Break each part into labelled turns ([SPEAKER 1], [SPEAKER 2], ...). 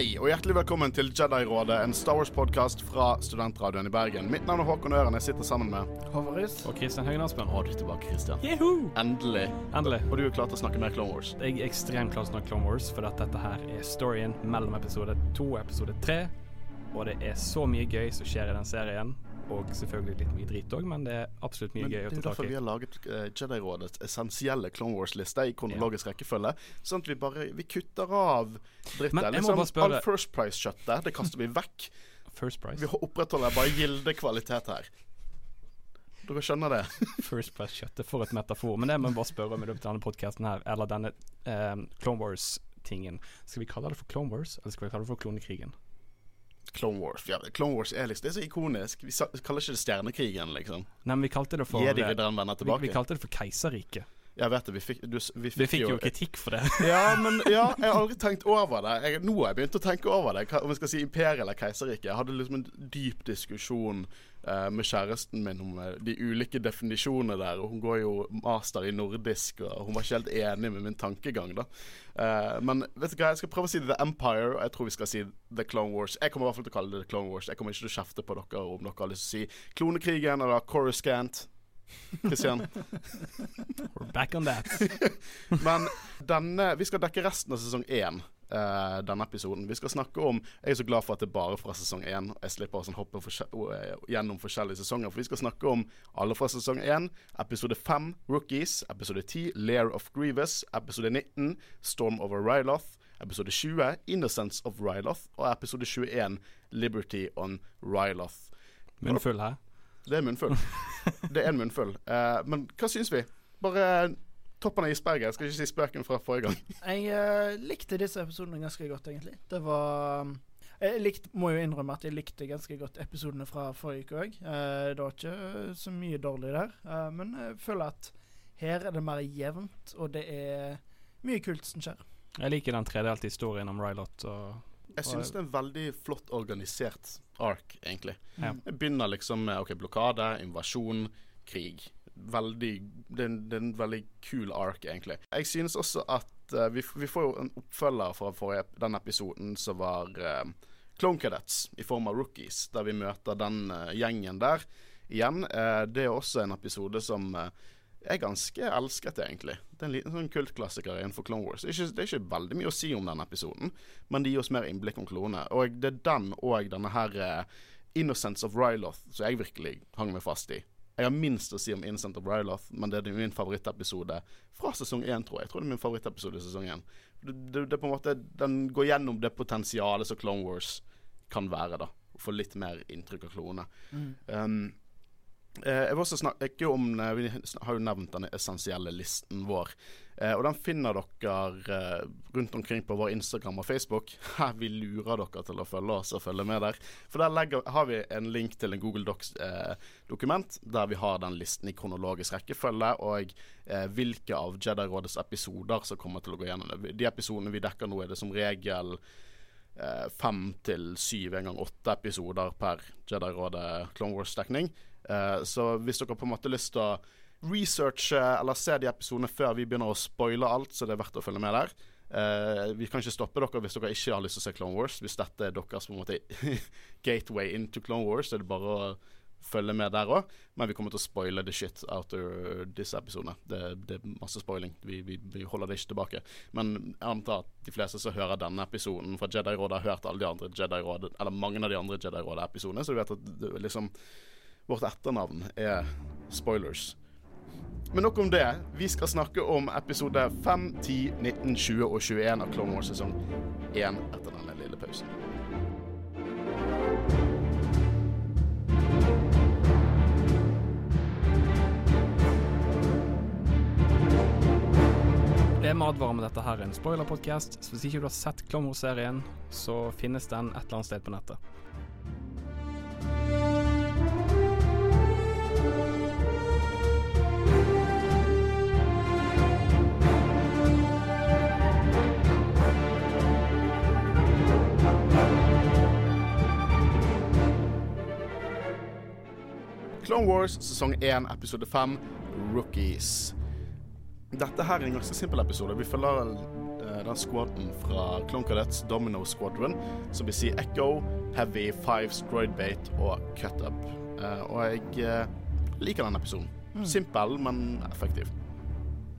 [SPEAKER 1] Hei og hjertelig velkommen til Jedi-rådet, en Star Wars-podkast fra Studentradioen i Bergen. Mitt navn er Håkon Øren. Jeg sitter sammen med
[SPEAKER 2] Håvaris.
[SPEAKER 3] Og Kristian Høgen Aspen.
[SPEAKER 1] Og du er tilbake,
[SPEAKER 3] Kristian.
[SPEAKER 1] Endelig.
[SPEAKER 3] Endelig.
[SPEAKER 1] Og du er klar til å snakke mer Clone Wars.
[SPEAKER 3] Jeg er ekstremt klar til å snakke Clone Wars, for dette her er storyen mellom episode to og episode tre. Og det er så mye gøy som skjer i den serien. Og selvfølgelig litt mye drit òg, men det er absolutt mye
[SPEAKER 1] Men
[SPEAKER 3] gøy å ta tak i.
[SPEAKER 1] Det er derfor vi har laget uh, Jedi-rådets essensielle Clone Wars-liste i kronologisk rekkefølge. Sånn at vi bare vi kutter av drittet.
[SPEAKER 3] Men jeg må
[SPEAKER 1] Liksom,
[SPEAKER 3] bare spørre-
[SPEAKER 1] All First Price-kjøttet, det kaster vi vekk.
[SPEAKER 3] First Price.
[SPEAKER 1] Vi opprettholder bare gildekvalitet her. Dere skjønner det?
[SPEAKER 3] First Price-kjøttet for et metafor. Men det må jeg bare spørre om i løpet av denne podkasten her, eller denne um, Clone Wars-tingen. Skal vi kalle det for Clone Wars, eller skal vi kalle det for Klonekrigen?
[SPEAKER 1] Clone Wars ja, Clone Wars er liksom Det er så ikonisk. Vi kaller ikke det Stjernekrigen, liksom.
[SPEAKER 3] Nei, men vi kalte det for
[SPEAKER 1] Jedi-ridderen vender
[SPEAKER 3] vi,
[SPEAKER 1] tilbake.
[SPEAKER 3] vi kalte det for Keiserriket.
[SPEAKER 1] Jeg vet det, vi fikk, du, vi fikk,
[SPEAKER 3] Vi fikk jo kritikk for det.
[SPEAKER 1] Ja, men ja, jeg har aldri tenkt over det. Jeg, nå har jeg begynt å tenke over det. Om jeg skal si imperiet eller keiserriket. Jeg hadde liksom en dyp diskusjon eh, med kjæresten min om de ulike definisjonene der. Og hun går jo master i nordisk, og hun var ikke helt enig med min tankegang, da. Uh, men vet du hva, jeg skal prøve å si The Empire, og jeg tror vi skal si The Clone Wars. Jeg kommer i hvert fall til å kalle det The Clone Wars. Jeg kommer ikke til å kjefte på dere om dere har lyst til å si Klonekrigen eller Coruscant. Kristian.
[SPEAKER 3] We're back on that.
[SPEAKER 1] Men denne Vi skal dekke resten av sesong én. Eh, denne episoden. Vi skal snakke om Jeg er så glad for at det er bare fra sesong én. Jeg slipper å sånn hoppe forskjell- eh, gjennom forskjellige sesonger. For vi skal snakke om alle fra sesong én. Episode fem Rookies. Episode ti Lair of Grievous. Episode 19 Storm over Ryloth. Episode 20 Innocence of Ryloth. Og episode 21 Liberty on Ryloth.
[SPEAKER 3] Munnfull her.
[SPEAKER 1] Det er munnfull. Det er en munnfull. Uh, men hva syns vi? Bare toppen av isberget. Jeg skal ikke si spøken fra forrige gang.
[SPEAKER 2] Jeg uh, likte disse episodene ganske godt, egentlig. Det var um, Jeg likte, må jo innrømme at jeg likte ganske godt episodene fra forrige uke òg. det var ikke så mye dårlig der, uh, men jeg føler at her er det mer jevnt, og det er mye kult som skjer.
[SPEAKER 3] Jeg liker den tredelte historien om Rylot og
[SPEAKER 1] Jeg synes det er en veldig flott organisert ark, egentlig.
[SPEAKER 3] Ja.
[SPEAKER 1] Det begynner liksom med ok, blokade, invasjon, krig. Veldig Det er en, det er en veldig kul ark, egentlig. Jeg synes også at uh, vi, vi får jo en oppfølger fra forrige, den episoden som var uh, Clone Cadets i form av rookies, der vi møter den uh, gjengen der igjen. Det er også en episode som er ganske elsket, egentlig. Det er en liten sånn kultklassiker innenfor Clone Wars. Det er, ikke, det er ikke veldig mye å si om den episoden, men det gir oss mer innblikk om klonene. Og det er den og denne her Innocence of Ryloth som jeg virkelig hang meg fast i. Jeg har minst å si om Innocent of Ryloth, men det er min favorittepisode fra sesong én, tror jeg. Jeg tror det er min favorittepisode i sesong én. Det, det, det på en måte Den går gjennom det potensialet som Clone Wars kan være, da. å få litt mer inntrykk av klonene. Um, Eh, jeg vil også snakke om eh, Vi har jo nevnt den essensielle listen vår. Eh, og den finner dere eh, rundt omkring på vår Instagram og Facebook. Vi lurer dere til å følge oss og følge med der. For der legger, har vi en link til en Google Docs-dokument der vi har den listen i kronologisk rekkefølge, og eh, hvilke av Jedi-rådets episoder som kommer til å gå gjennom. De episodene vi dekker nå, er det som regel eh, fem til syv, en gang åtte episoder per Jedi-rådet Clone Wars-dekning. Eh, så hvis dere på en måte har lyst til å researche eller se de episodene før vi begynner å spoile alt, så det er verdt å følge med der. Uh, vi kan ikke stoppe dere hvis dere ikke har lyst til å se Clone Wars. Hvis dette er deres på en måte gateway into Clone Wars, så er det bare å følge med der òg. Men vi kommer til å spoile the shit out of disse episodene. Det, det er masse spoiling. Vi, vi, vi holder det ikke tilbake. Men jeg antar at de fleste som hører denne episoden fra Jedi-rådet, har hørt alle de andre Jedi-rådet, eller mange av de andre Jedi-rådet-episodene, så du vet at det, liksom Vårt etternavn er spoilers. Men nok om det. Vi skal snakke om episode 5, 10, 19, 20 og 21 av Clone Wars sesong 1 etter denne lille pausen.
[SPEAKER 3] Jeg må advare med dette her er en spoilerpodkast, så hvis ikke du har sett Clone Wars-serien, så finnes den et eller annet sted på nettet.
[SPEAKER 1] Clone Wars sesong 1 episode 5 Rookies. Dette her er en ganske simpel episode. Vi følger den squaden fra Clone Cadets, Domino Squadron, som vil si Echo, Heavy, Fives, Droidbait og Cut Up. Eh, og jeg uh, liker den episoden.
[SPEAKER 2] Mm.
[SPEAKER 1] Simpel, men effektiv.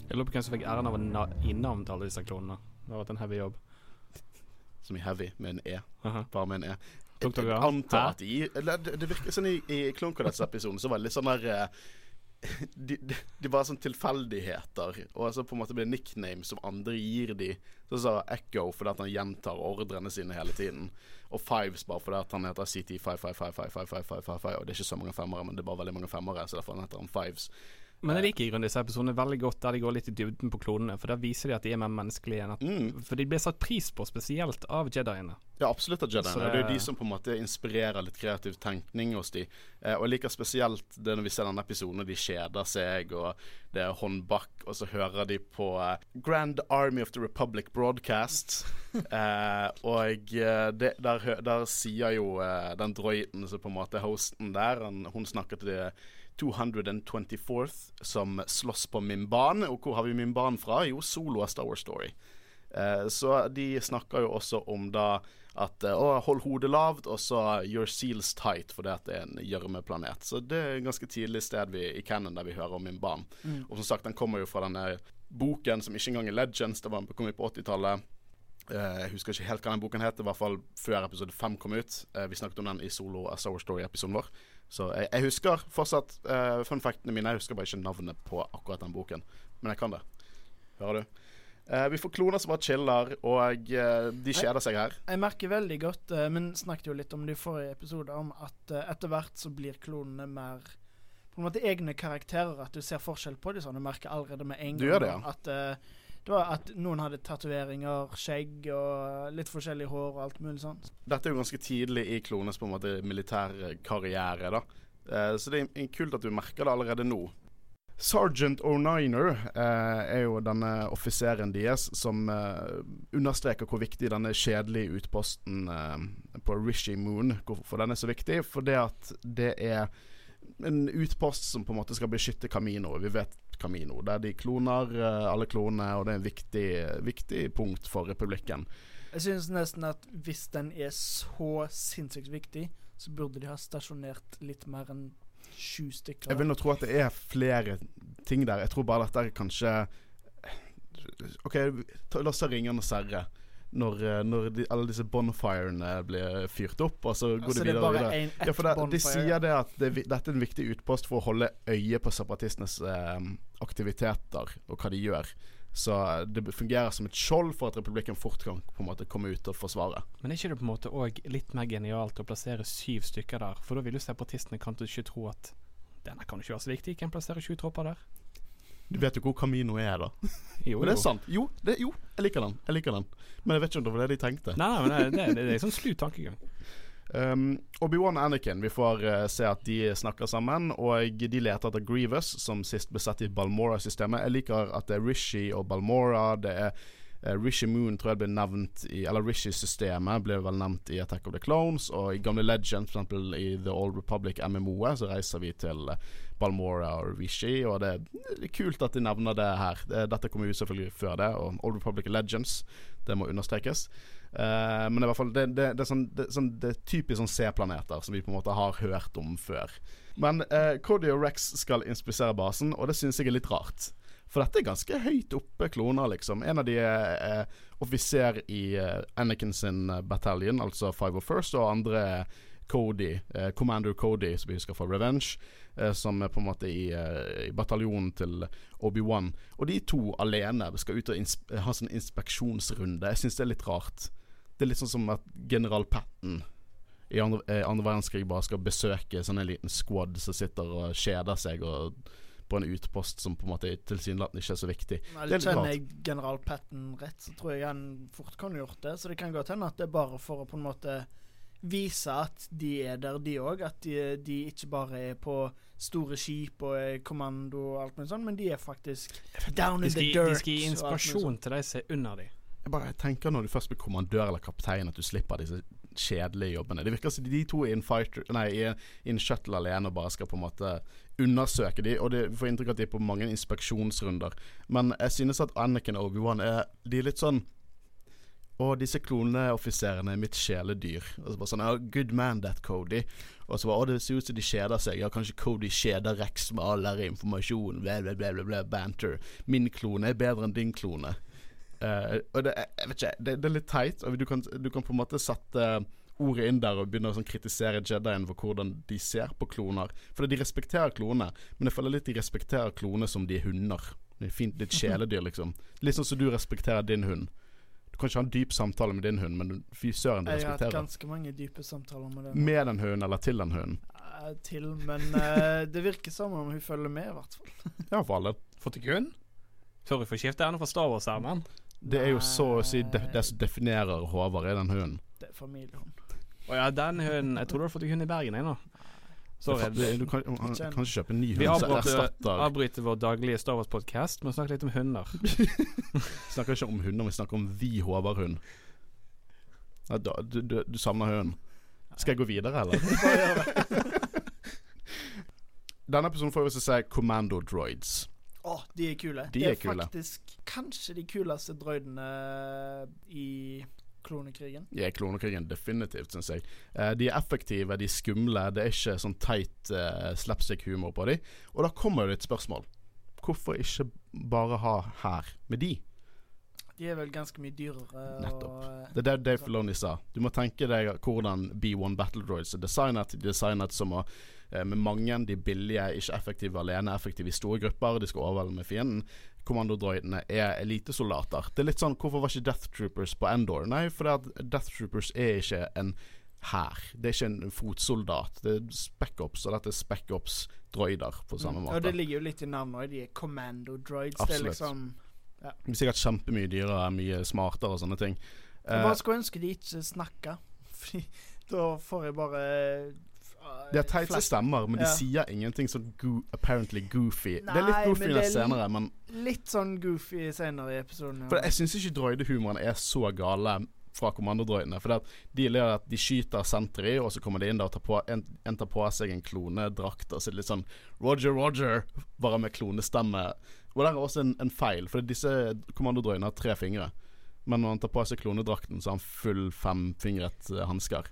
[SPEAKER 3] Jeg lurer på hvem som fikk æren av å na innavne alle disse klonene. Det har vært en heavy jobb.
[SPEAKER 1] Som i Heavy, med en E.
[SPEAKER 3] Aha.
[SPEAKER 1] Bare med en E.
[SPEAKER 3] Dere
[SPEAKER 1] jeg antar at de det, det virker sånn i, i Clone Cadets-episoden så var det litt sånn der eh, de, de, de var sånn tilfeldigheter, og så på en måte blir det nicknames som andre gir de. Så sa Echo fordi at han gjentar ordrene sine hele tiden. Og Fives bare fordi at han heter CT55555555, og det er ikke så mange femmere, men det er bare veldig mange femmere, så derfor heter han Fives.
[SPEAKER 3] Men jeg liker i grunnen disse episodene veldig godt der de går litt i dybden på klonene. For der viser de at de er mer menneskelige. Enn at,
[SPEAKER 1] Mm.
[SPEAKER 3] For de blir satt pris på spesielt av jediene.
[SPEAKER 1] Ja, absolutt av Jediene.
[SPEAKER 3] det-
[SPEAKER 1] Det er jo de som på en måte inspirerer litt kreativ tenkning hos de. Eh, og jeg liker spesielt det når vi ser denne episoden, og de kjeder seg, og det er håndbak, og så hører de på eh, Grand Army of the Republic Broadcast. eh, og eh, det, der, der sier jo eh, den droiden som på en måte er hosten der, han, hun snakker til det 224th som slåss på Mimban. Og hvor har vi Mimban fra? Jo, Solo av Star Wars Story. Eh, så de snakker jo også om da at eh, å, hold hodet lavt, og så your seals tight, fordi at det er en gjørmeplanet. Så det er et ganske tidlig sted vi, i Cannon der vi hører om Mimban.
[SPEAKER 2] Mm.
[SPEAKER 1] Og som sagt, den kommer jo fra denne boken som ikke engang er Legends, det var, kom ut på 80-tallet. Eh, jeg husker ikke helt hva den boken het, i hvert fall før episode 5 kom ut. Eh, vi snakket om den i Solo A Sour Story-episoden vår. Så jeg, jeg husker fortsatt uh, fun factene mine. Jeg husker bare ikke navnet på akkurat den boken. Men jeg kan det. Hører du? Uh, vi får kloner som bare chiller, og uh, de kjeder seg her.
[SPEAKER 2] Jeg merker veldig godt, men snakket jo litt om det i forrige episode, om at etter hvert så blir klonene mer på en måte egne karakterer. At du ser forskjell på dem sånn. Du merker allerede med en gang
[SPEAKER 1] det,
[SPEAKER 2] ja. at, det var at noen hadde tatoveringer, skjegg og litt forskjellig hår og alt mulig sånt.
[SPEAKER 1] Dette er jo ganske tidlig i klones på en måte militærkarriere, da. Eh, så det er kult at du merker det allerede nå. Sergeant O'Niner eh, er jo denne offiseren deres som eh, understreker hvor viktig denne kjedelige utposten eh, på Rishi Moon Hvorfor den er så viktig? For det at det er en utpost som på en måte skal beskytte Camino. Vi vet Camino. Der de kloner eh, alle klonene, og det er en viktig, viktig punkt for republikken.
[SPEAKER 2] Jeg synes nesten at hvis den er så sinnssykt viktig, så burde de ha stasjonert litt mer enn sju stykker.
[SPEAKER 1] Jeg vil nå tro at det er flere ting der. Jeg tror bare at det er kanskje OK, la oss ta ringene og herre. Når, eh, når de, alle disse bonfirene blir fyrt opp, og så går
[SPEAKER 2] Altså,
[SPEAKER 1] de
[SPEAKER 2] det er bare
[SPEAKER 1] videre.
[SPEAKER 2] en, ett
[SPEAKER 1] Ja, for det, De sier det at det, dette er en viktig utpost for å holde øye på separatistenes eh, aktiviteter og hva de gjør. Så eh, det fungerer som et skjold for at republikken fort kan på en måte komme ut og forsvare.
[SPEAKER 3] Men er ikke det på en måte òg litt mer genialt å plassere syv stykker der? For da vil jo separatistene kanskje ikke tro at denne kan jo ikke være så viktig, kan plassere sju tropper der.
[SPEAKER 1] Du vet jo hvor Camino er, da.
[SPEAKER 3] Jo,
[SPEAKER 1] Men det er sant. Jo, det, jo, jeg liker den. Jeg liker den. Men jeg vet ikke om det var det de tenkte.
[SPEAKER 3] Nei, nei, men det, det, det, det er sånn slu tankegang.
[SPEAKER 1] Um, Obi-Wan og Anakin, vi får uh, se at de snakker sammen, og de leter etter Grievous, som sist ble sett i Balmora-systemet. Jeg liker at det er Rishi og Balmora. Det er eh, Rishi Moon tror jeg ble nevnt i Eller Rishi-systemet ble vel nevnt i Attack of the Clones, og i gamle Legends, f.eks. i The Old Republic MMO-et, så reiser vi til eh, Balmora og Rishi, og det er kult at de nevner det her. Dette kommer jo selvfølgelig før det, og Old Republic Legends, det må understrekes. Uh, men det er i hvert fall Det, det, det, er, sånn, det, sånn, det er typisk sånn C-planeter som vi på en måte har hørt om før. Men uh, Cody og Rex skal inspisere basen, og det syns jeg er litt rart. For dette er ganske høyt oppe kloner, liksom. En av de er eh, offiser i eh, Anakin sin eh, battalion, altså 501st, og andre er Cody, Commander Cody, som vi husker fra Revenge, som er på en måte i, i bataljonen til Obi-Wan. Og de to alene skal ut og ha sånn inspeksjonsrunde. Jeg syns det er litt rart. Det er litt sånn som at general Patten i andre, andre verdenskrig bare skal besøke sånn en liten squad som sitter og kjeder seg og på en utpost som på en måte tilsynelatende ikke er så viktig. Det er
[SPEAKER 2] Kjenner jeg general Patten rett, så tror jeg han fort kan gjort det. Så det kan godt hende at det er bare for å på en måte vise at de er der, de òg. At de, de ikke bare er på store skip og er kommando og alt mulig sånt, men de er faktisk down in the dirt.
[SPEAKER 3] de skal gi inspirasjon til de som er under dem.
[SPEAKER 1] Jeg bare tenker når du først blir kommandør eller kaptein, at du slipper disse kjedelige jobbene. Det virker som de to er i en, fighter, nei, i en, i en shuttle alene og bare skal på en måte undersøke de, og det får inntrykk av at de er på mange inspeksjonsrunder. Men jeg synes at Anakin og Obi-Wan er De er litt sånn Og disse kloneoffiserene er mitt kjæledyr. Og så bare sånn oh, Good man, that Cody. Og så bare oh, det ser ut som de kjeder seg. Ja, kanskje Cody kjeder Rex med all der informasjonen. Bla, banter. Min klone er bedre enn din klone. Eh, og det, jeg vet ikke, det, det er litt teit. Og du kan, du kan på en måte sette ordet inn der og begynne å sånn kritisere Jedien for hvordan de ser på kloner. For de respekterer klonene, men jeg føler litt de respekterer klonene som de er hunder. Det er fint, litt kjæledyr, liksom. Litt sånn som du respekterer din hund. Du kan ikke ha en dyp samtale med din hund, men du- fy søren, du
[SPEAKER 2] Jeg har hatt ganske mange dype samtaler med den.
[SPEAKER 1] Med den hunden eller til den hunden.
[SPEAKER 2] Uh, til, men uh, det virker som om hun følger med, i hvert fall.
[SPEAKER 1] Ja, for alle.
[SPEAKER 3] Fått ikke hund? Sorry for skiftet, jeg er fra Star Wars-armen.
[SPEAKER 1] Det er jo så å si de, det som definerer Håvard, er den hunden.
[SPEAKER 2] Det er familiehund.
[SPEAKER 3] Å ja, den hunden Jeg tror du har fått deg hund i Bergen, jeg nå. Sorry.
[SPEAKER 1] Det, du kan, kan ikke kjøpe en ny hund som
[SPEAKER 3] avbryter,
[SPEAKER 1] Vi
[SPEAKER 3] avbryter vår daglige Star Wars-podkast med å snakke litt om hunder.
[SPEAKER 1] Vi snakker ikke om hunder, vi snakker om vi Håvard-hund. Ja, du, du, du savner hunden. Skal jeg gå videre, eller?
[SPEAKER 2] Det.
[SPEAKER 1] Denne episoden får vi også se Commando Droids.
[SPEAKER 2] Å, de er kule.
[SPEAKER 1] De
[SPEAKER 2] det
[SPEAKER 1] er kule.
[SPEAKER 2] faktisk kanskje de kuleste droidene i klonekrigen.
[SPEAKER 1] De er klonekrigen definitivt, syns jeg. Eh, de er effektive, de er skumle. Det er ikke sånn teit eh, slapstick-humor på dem. Og da kommer jo det et spørsmål. Hvorfor ikke bare ha her med de?
[SPEAKER 2] De er vel ganske mye dyrere.
[SPEAKER 1] Nettopp.
[SPEAKER 2] Og, eh,
[SPEAKER 1] Det er det Dave Filoni sa. Du må tenke deg hvordan B1 Battle Droids er designet. De er designet som å eh, med mange, de billige, ikke effektive alene, effektive i store grupper. De skal overvelde med fienden. Kommandodroidene er elitesoldater. Det er litt sånn Hvorfor var ikke Death Troopers på Endor? Nei, at Death Troopers er ikke en hær. Det er ikke en fotsoldat. Det er Spec Ops, og dette er Spec Ops-droider på samme
[SPEAKER 2] mm,
[SPEAKER 1] måte.
[SPEAKER 2] Og det ligger jo litt i navnet òg. De er commando droids. Det er
[SPEAKER 1] Absolutt.
[SPEAKER 2] Liksom
[SPEAKER 1] De er sikkert kjempemye dyrere, mye smartere og sånne ting.
[SPEAKER 2] Jeg
[SPEAKER 1] Eh,
[SPEAKER 2] bare skulle ønske de ikke snakka. Fordi da får jeg bare uh,
[SPEAKER 1] De har teite stemmer, men de
[SPEAKER 2] Ja.
[SPEAKER 1] sier ingenting sånn go apparently goofy. det er litt goofy
[SPEAKER 2] det er
[SPEAKER 1] senere, men
[SPEAKER 2] Litt sånn goofy senere i episoden. ja.
[SPEAKER 1] For jeg syns ikke droidehumoren er så gale fra kommandodroidene. For de ler at de skyter sentry, og så kommer de inn der og tar på, en, en tar på seg en klonedrakt, og så det litt sånn Roger, Roger, bare med klonestemme. Og der er også en, en feil, for disse kommandodroidene har tre fingre. Men når han tar på seg klonedrakten, så har han full femfingret uh, hansker.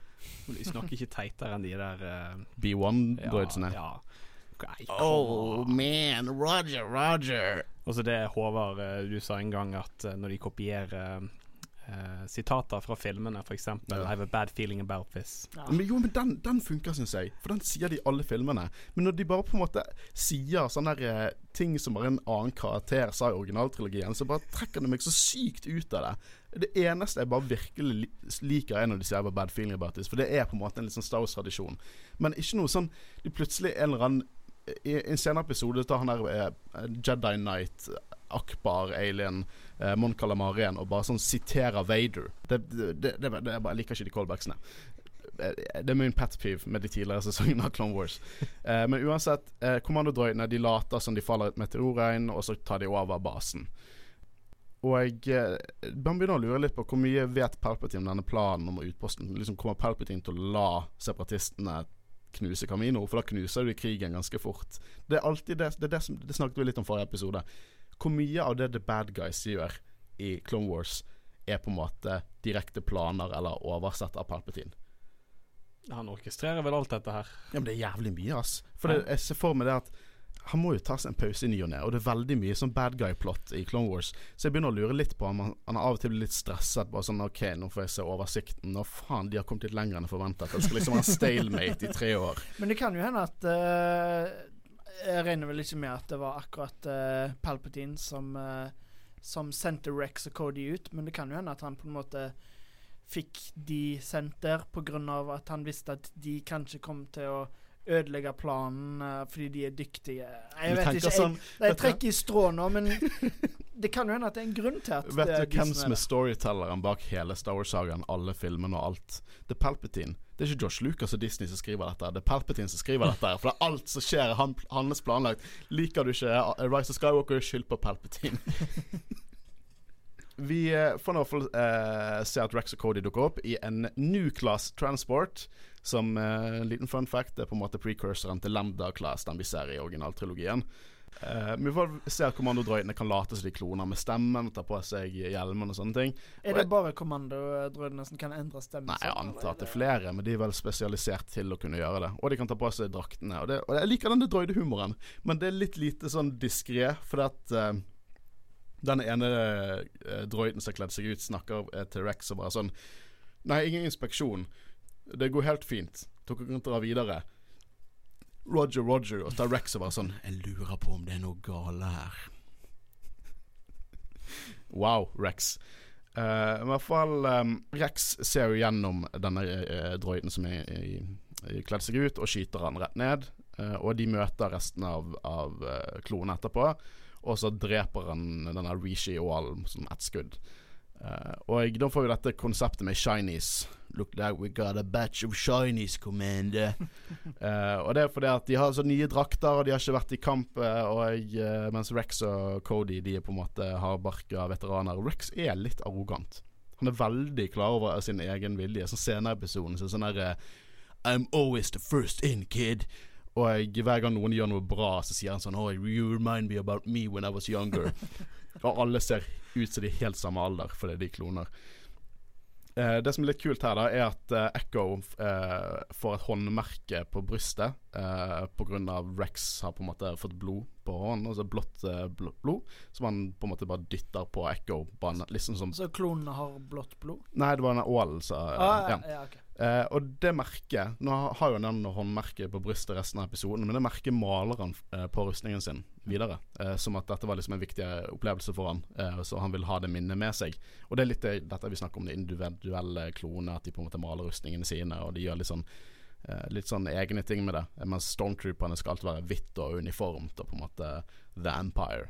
[SPEAKER 3] De snakker ikke teitere enn de der uh,
[SPEAKER 1] B1-droidsene.
[SPEAKER 3] Ja, ja.
[SPEAKER 1] Oh man, Roger, Roger.
[SPEAKER 3] Og så det Håvard, eh, du sa en gang at eh, når de kopierer eh, sitater fra filmene, f.eks.
[SPEAKER 1] Ja.
[SPEAKER 3] I have a bad feeling about this.
[SPEAKER 2] Ja.
[SPEAKER 1] Men jo, men den, den funker, syns jeg. For den sier de i alle filmene. Men når de bare på en måte sier sånne der, eh, ting som bare en annen karakter sa i originaltrilogien, så bare trekker det meg så sykt ut av det. Det eneste jeg bare virkelig liker, er når de sier I have a bad feeling about this. For det er på en måte en litt sånn Star Wars-tradisjon. Men ikke noe sånn De plutselig en eller annen I i en senere episode tar han der eh, Jedi Knight, Akbar, Alien, eh, Mon Calamarien og bare sånn siterer Vader. Det, det, det, Jeg liker ikke de callbacksene. Eh, Det er min pet peeve med de tidligere sesongene av Clone Wars. Eh, men uansett, eh, kommandodroidene de later som de faller et meteorregn, og så tar de over basen. Og jeg eh, man begynner å lure litt på hvor mye vet Palpatine om denne planen om utposten. Liksom Kommer Palpatine til å la separatistene knuse Camino? For da knuser de krigen ganske fort. Det er alltid det Det, det, som, det snakket vi litt om forrige episode. Hvor mye av det The Bad Guys gjør i Clone Wars, er på en måte direkte planer eller oversett av Palpatine?
[SPEAKER 3] Han orkestrerer vel alt dette her.
[SPEAKER 1] Ja, men det er jævlig mye, ass. For det, jeg ser for meg det at han må jo ta seg en pause i ny og ne, og det er veldig mye sånn bad guy-plott i Clone Wars. Så jeg begynner å lure litt på om han, han av og til blir litt stresset. Bare sånn OK, nå får jeg se oversikten. Nå faen, de har kommet litt lenger enn jeg forventet. Det skal liksom være stalemate i tre år.
[SPEAKER 2] Men det kan jo hende at eh, Jeg regner vel ikke med at det var akkurat uh, Palpatine som, uh, som sendte Rex og Cody ut, men det kan jo hende at han på en måte fikk de sendt der pga. at han visste at de kanskje kom til å ødelegge planen uh, fordi de er dyktige. Jeg vet ikke.
[SPEAKER 1] sånn,
[SPEAKER 2] jeg, jeg trekker i strå nå, men det kan jo hende at det er en grunn til at
[SPEAKER 1] Vet du hvem
[SPEAKER 2] som er
[SPEAKER 1] storytelleren bak hele Star Wars-sagaen, alle filmene og alt? Det er Palpatine. Det er ikke Josh Lucas og Disney som skriver dette, det er Palpatine som skriver dette. For det er alt som skjer, er han, hans planlagt. Liker du ikke uh, Rise of Skywalker, skyld på Palpatine. Vi eh, får nå i hvert fall eh, se at Rex og Cody dukker opp i en New Class Transport. Som eh, en liten fun fact er på en måte precursoren til Lambda Class, den vi ser i originaltrilogien. Eh, vi får se at kommandodroidene kan late som de kloner med stemmen og ta på seg hjelmen og sånne ting.
[SPEAKER 2] Er det bare kommandodroidene som kan endre stemmen?
[SPEAKER 1] Nei, jeg
[SPEAKER 2] sånn,
[SPEAKER 1] antar at det er flere, men de er vel spesialisert til å kunne gjøre det. Og de kan ta på seg draktene. Og, det, og jeg liker denne droidehumoren, men det er litt lite sånn diskré, fordi at uh, den ene uh, droiden som har kledd seg ut, snakker til Rex og bare sånn Nei, ingen inspeksjon. Det går helt fint. Dere kan dra videre. Roger, Roger. Og tar Rex og bare sånn Jeg lurer på om det er noe gale her. Wow, Rex. Uh, I hvert fall um, Rex ser jo gjennom denne uh, droiden som er i, i, kledd seg ut, og skyter han rett ned. Uh, og de møter resten av, av klonen etterpå, og så dreper han denne Rishi Oal som ett skudd. Eh, og da får vi dette konseptet med shinies. Look like we got a batch of shinies, commander. uh, og det er fordi at de har så nye drakter, og de har ikke vært i kamp. eh, og eh, Mens Rex og Cody De er på en måte hardbarka veteraner. Rex er litt arrogant. Han er veldig klar over sin egen vilje. Sånn senere i episoden så sånn derre I'm always the first in, kid. Og hver gang noen gjør noe bra, så sier han sånn Oh, you remind me about me when I was younger. og alle ser ut som de er helt samme alder, fordi de kloner. Eh, det som er litt kult her, da er at eh, Echo eh, får et håndmerke på brystet eh, pga. Rex har på en måte fått blod på hånden, altså blått eh, bl blod, som han på en måte bare dytter på Echo. Bare, liksom som
[SPEAKER 2] Så klonene har blått blod?
[SPEAKER 1] Nei, det var den ålen som
[SPEAKER 2] Ah,
[SPEAKER 1] ja.
[SPEAKER 2] ja, ja, ok.
[SPEAKER 1] Eh, og det merket Nå har jo den håndmerket på brystet resten av episoden, men det merket maler han eh, på rustningen sin videre. Eh, som at dette var liksom en viktig opplevelse for han, eh, så han vil ha det minnet med seg. Og det er litt det, dette vi snakker om, det individuelle klonene, at de på en måte maler rustningene sine, og de gjør litt sånn eh, Litt sånn egne ting med det. Mens stormtrooperne skal alltid være hvitt og uniformt og på en måte The Empire.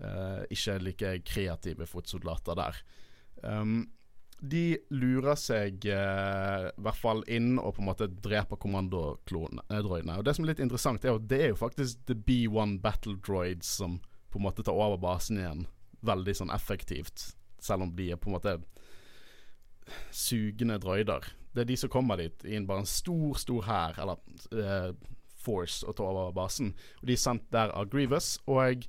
[SPEAKER 1] Eh, ikke like kreative fotsoldater der. Um, de lurer seg eh, i hvert fall inn og på en måte dreper kommandodroidene. Og Det som er litt interessant, er at det er jo faktisk The B1 Battle Droids som på en måte tar over basen igjen. Veldig sånn effektivt, selv om de er på en måte sugende droider. Det er de som kommer dit i en bare en stor, stor hær, eller eh, force, og tar over basen. Og de er sendt der av Grievous. Og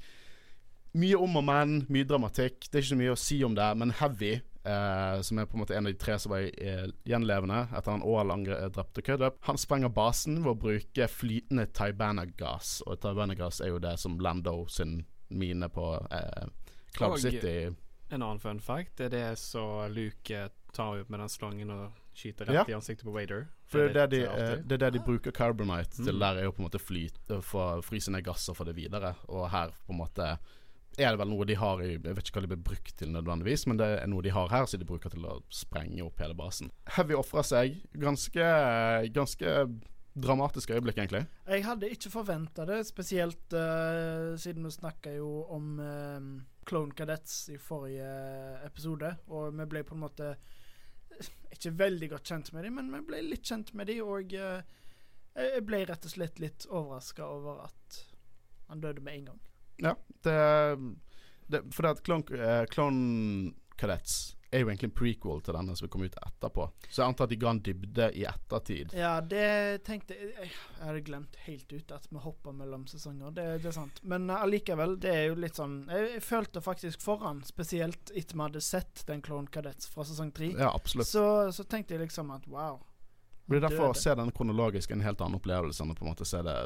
[SPEAKER 1] mye om og men, mye dramatikk. Det er ikke så mye å si om det, men Heavy, eh, som er på en måte en av de tre som var eh, gjenlevende etter han Ål drepte Cudup, han sprenger basen ved å bruke flytende Taibana-gass, Og Taibana-gass er jo det som Lando sin mine på eh, Club
[SPEAKER 3] Og-
[SPEAKER 1] City
[SPEAKER 3] En annen fun fact det er det så Luke tar ut med den slangen og skyter rett
[SPEAKER 1] Ja.
[SPEAKER 3] i ansiktet på Vader.
[SPEAKER 1] For det er det de, eh,
[SPEAKER 3] artig.
[SPEAKER 1] det er det de bruker carbonite til.
[SPEAKER 3] Mm.
[SPEAKER 1] Der er jo på en måte flyt Få fryse ned gasser for det videre. Og her på en måte er det vel noe de har i Jeg vet ikke hva de blir brukt til nødvendigvis, men det er noe de har her, som de bruker til å sprenge opp hele basen. Heavy ofrer seg. Ganske, ganske dramatisk øyeblikk, egentlig.
[SPEAKER 2] Jeg hadde ikke forventa det, spesielt uh, siden vi snakka jo om uh, Clone Cadets i forrige episode, og vi ble på en måte ikke veldig godt kjent med dem, men vi ble litt kjent med dem, og eh, jeg ble rett og slett litt overraska over at han døde med en gang.
[SPEAKER 1] Ja, det, det For det at Clone, eh, Cadets er jo egentlig en prequel til denne som komme ut etterpå. Så jeg antar at de ga en dybde i ettertid.
[SPEAKER 2] Ja, det tenkte jeg Jeg hadde glemt helt ut at vi hoppa mellom sesonger. Det, det er sant. Men eh, allikevel, det er jo litt sånn Jeg, jeg følte faktisk foran, spesielt etter vi hadde sett den Clone Cadets fra sesong tre.
[SPEAKER 1] Ja, absolutt.
[SPEAKER 2] Så, så tenkte jeg liksom at wow.
[SPEAKER 1] Det blir derfor å se den kronologisk en helt annen opplevelse enn å på en måte se det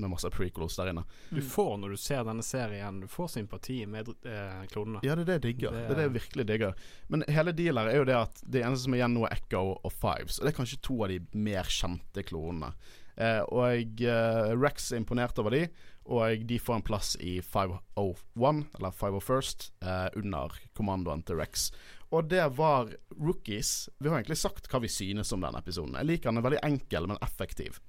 [SPEAKER 1] med masse prequels der inne.
[SPEAKER 3] Du får, når du ser denne serien, du får sympati med eh, klonene.
[SPEAKER 1] Ja, det er det jeg digger.
[SPEAKER 3] Det-
[SPEAKER 1] Det, er det jeg virkelig digger. Men hele dealet er jo det at det eneste som er igjen nå, er Echo og Fives. Og det er kanskje to av de mer kjente klonene. Eh, og eh, Rex er imponert over de, og de får en plass i 501, eller 501st, eh, under kommandoen til Rex. Og det var rookies. Vi har egentlig sagt hva vi synes om denne episoden. Jeg liker den, den er veldig enkel, men effektiv.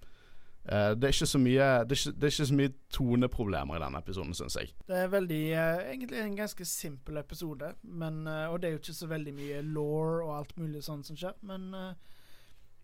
[SPEAKER 1] Eh, det, er mye, det, er ikke, det er ikke så mye toneproblemer i denne episoden, syns jeg.
[SPEAKER 2] Det er veldig uh, Egentlig en ganske simpel episode, men, uh, og det er jo ikke så veldig mye law og alt mulig sånn som skjer, men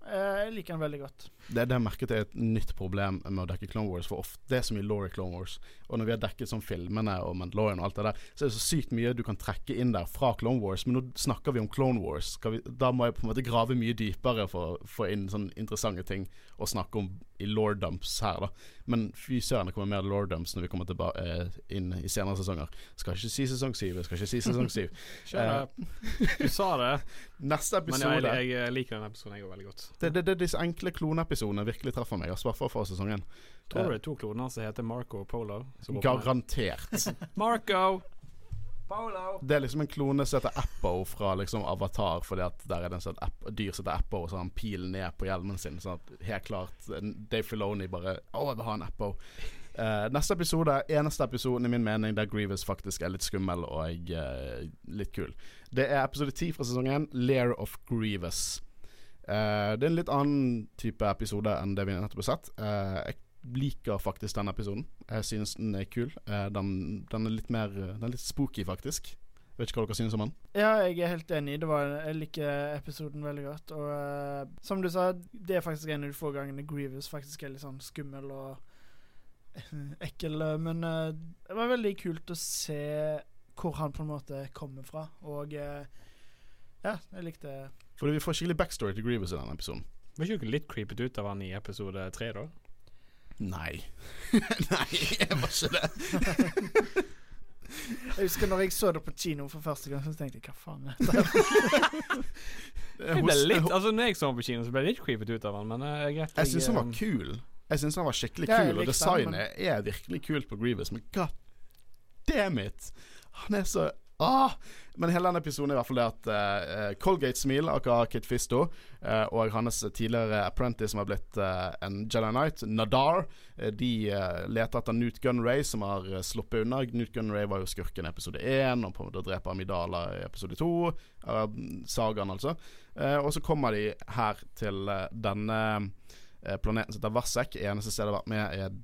[SPEAKER 2] jeg liker den veldig godt.
[SPEAKER 1] Det det jeg merket er et nytt problem med å dekke Clone Wars. For ofte det er så mye law i Clone Wars. Og når vi har dekket sånn filmene og Mandalorian og alt det der, så er det så sykt mye du kan trekke inn der fra Clone Wars. Men nå snakker vi om Clone Wars. Vi, da må jeg på en måte grave mye dypere for å få inn sånne interessante ting å snakke om i Lord dumps her, da. Men fy søren, det kommer mer Lord dumps når vi kommer tilbake eh, inn i senere sesonger. Skal ikke si sesong syv, skal ikke si sesong syv.
[SPEAKER 3] Du sa det,
[SPEAKER 1] Neste
[SPEAKER 3] men jeg, jeg liker den episoden jeg veldig godt.
[SPEAKER 1] det, er disse enkle kloneepisodene virkelig treffer meg, i hvert fall for sesongen.
[SPEAKER 3] Tror du det er to kloner som heter Marco og Polo?
[SPEAKER 1] Garantert.
[SPEAKER 3] Marco!
[SPEAKER 2] Polo!
[SPEAKER 1] Det er liksom en klone som heter Appo fra liksom Avatar, fordi at der er det en sånn dyr som heter Appo, og så har han pilen ned på hjelmen sin. Sånn at helt klart eh, Dave Filoni bare Å, jeg vil ha en Appo. Uh, neste episode, eneste episoden i min mening der Grievous faktisk er litt skummel og uh, litt kul. Det er episode ti fra sesongen, Lair of Grievous. Uh, det er en litt annen type episode enn det vi nettopp har sett. Eh, jeg liker faktisk denne episoden. Jeg synes den er kul. Eh, den, den er litt mer Den er litt spooky, faktisk. Jeg Vet ikke hva dere synes om den.
[SPEAKER 2] Ja, jeg er helt enig. Det var, jeg liker episoden veldig godt. Og uh, som du sa, det er faktisk en av de få gangene Grievous faktisk er litt sånn skummel og ekkel. eh, Men uh, det var veldig kult å se hvor han på en måte kommer fra. Og uh, ja, jeg likte
[SPEAKER 1] Fordi vi får skikkelig backstory til Grievous i denne episoden.
[SPEAKER 3] Var ikke dere litt creepet ut av han i episode tre, da?
[SPEAKER 1] Nei. Nei, jeg var ikke det.
[SPEAKER 2] Jeg husker når jeg så det på kino for første gang, så tenkte jeg hva faen er dette?
[SPEAKER 3] det ble litt, altså når jeg så den på kino, så ble jeg litt creepet ut av han, men uh, greit.
[SPEAKER 1] Jeg syns han var
[SPEAKER 3] eh,
[SPEAKER 1] kul. Jeg synes han var skikkelig
[SPEAKER 2] Ja,
[SPEAKER 1] kul, og
[SPEAKER 2] likte han,
[SPEAKER 1] designet er virkelig kult på Grievous, men god damn it! Han er så Ah! Men hele denne episoden er i hvert fall det at uh, Colgate Smil, aka Kit Fisto, uh, og hans tidligere apprentice som har blitt uh, en Jedi Knight, Nadar, de leter etter Newt Gunray, som har sluppet unna. Newt Gunray var jo skurken i episode én, og på en måte dreper Amidala i episode to. sagaen, altså. Og så kommer de her til denne planeten som heter Varsek. Eneste stedet jeg har vært med er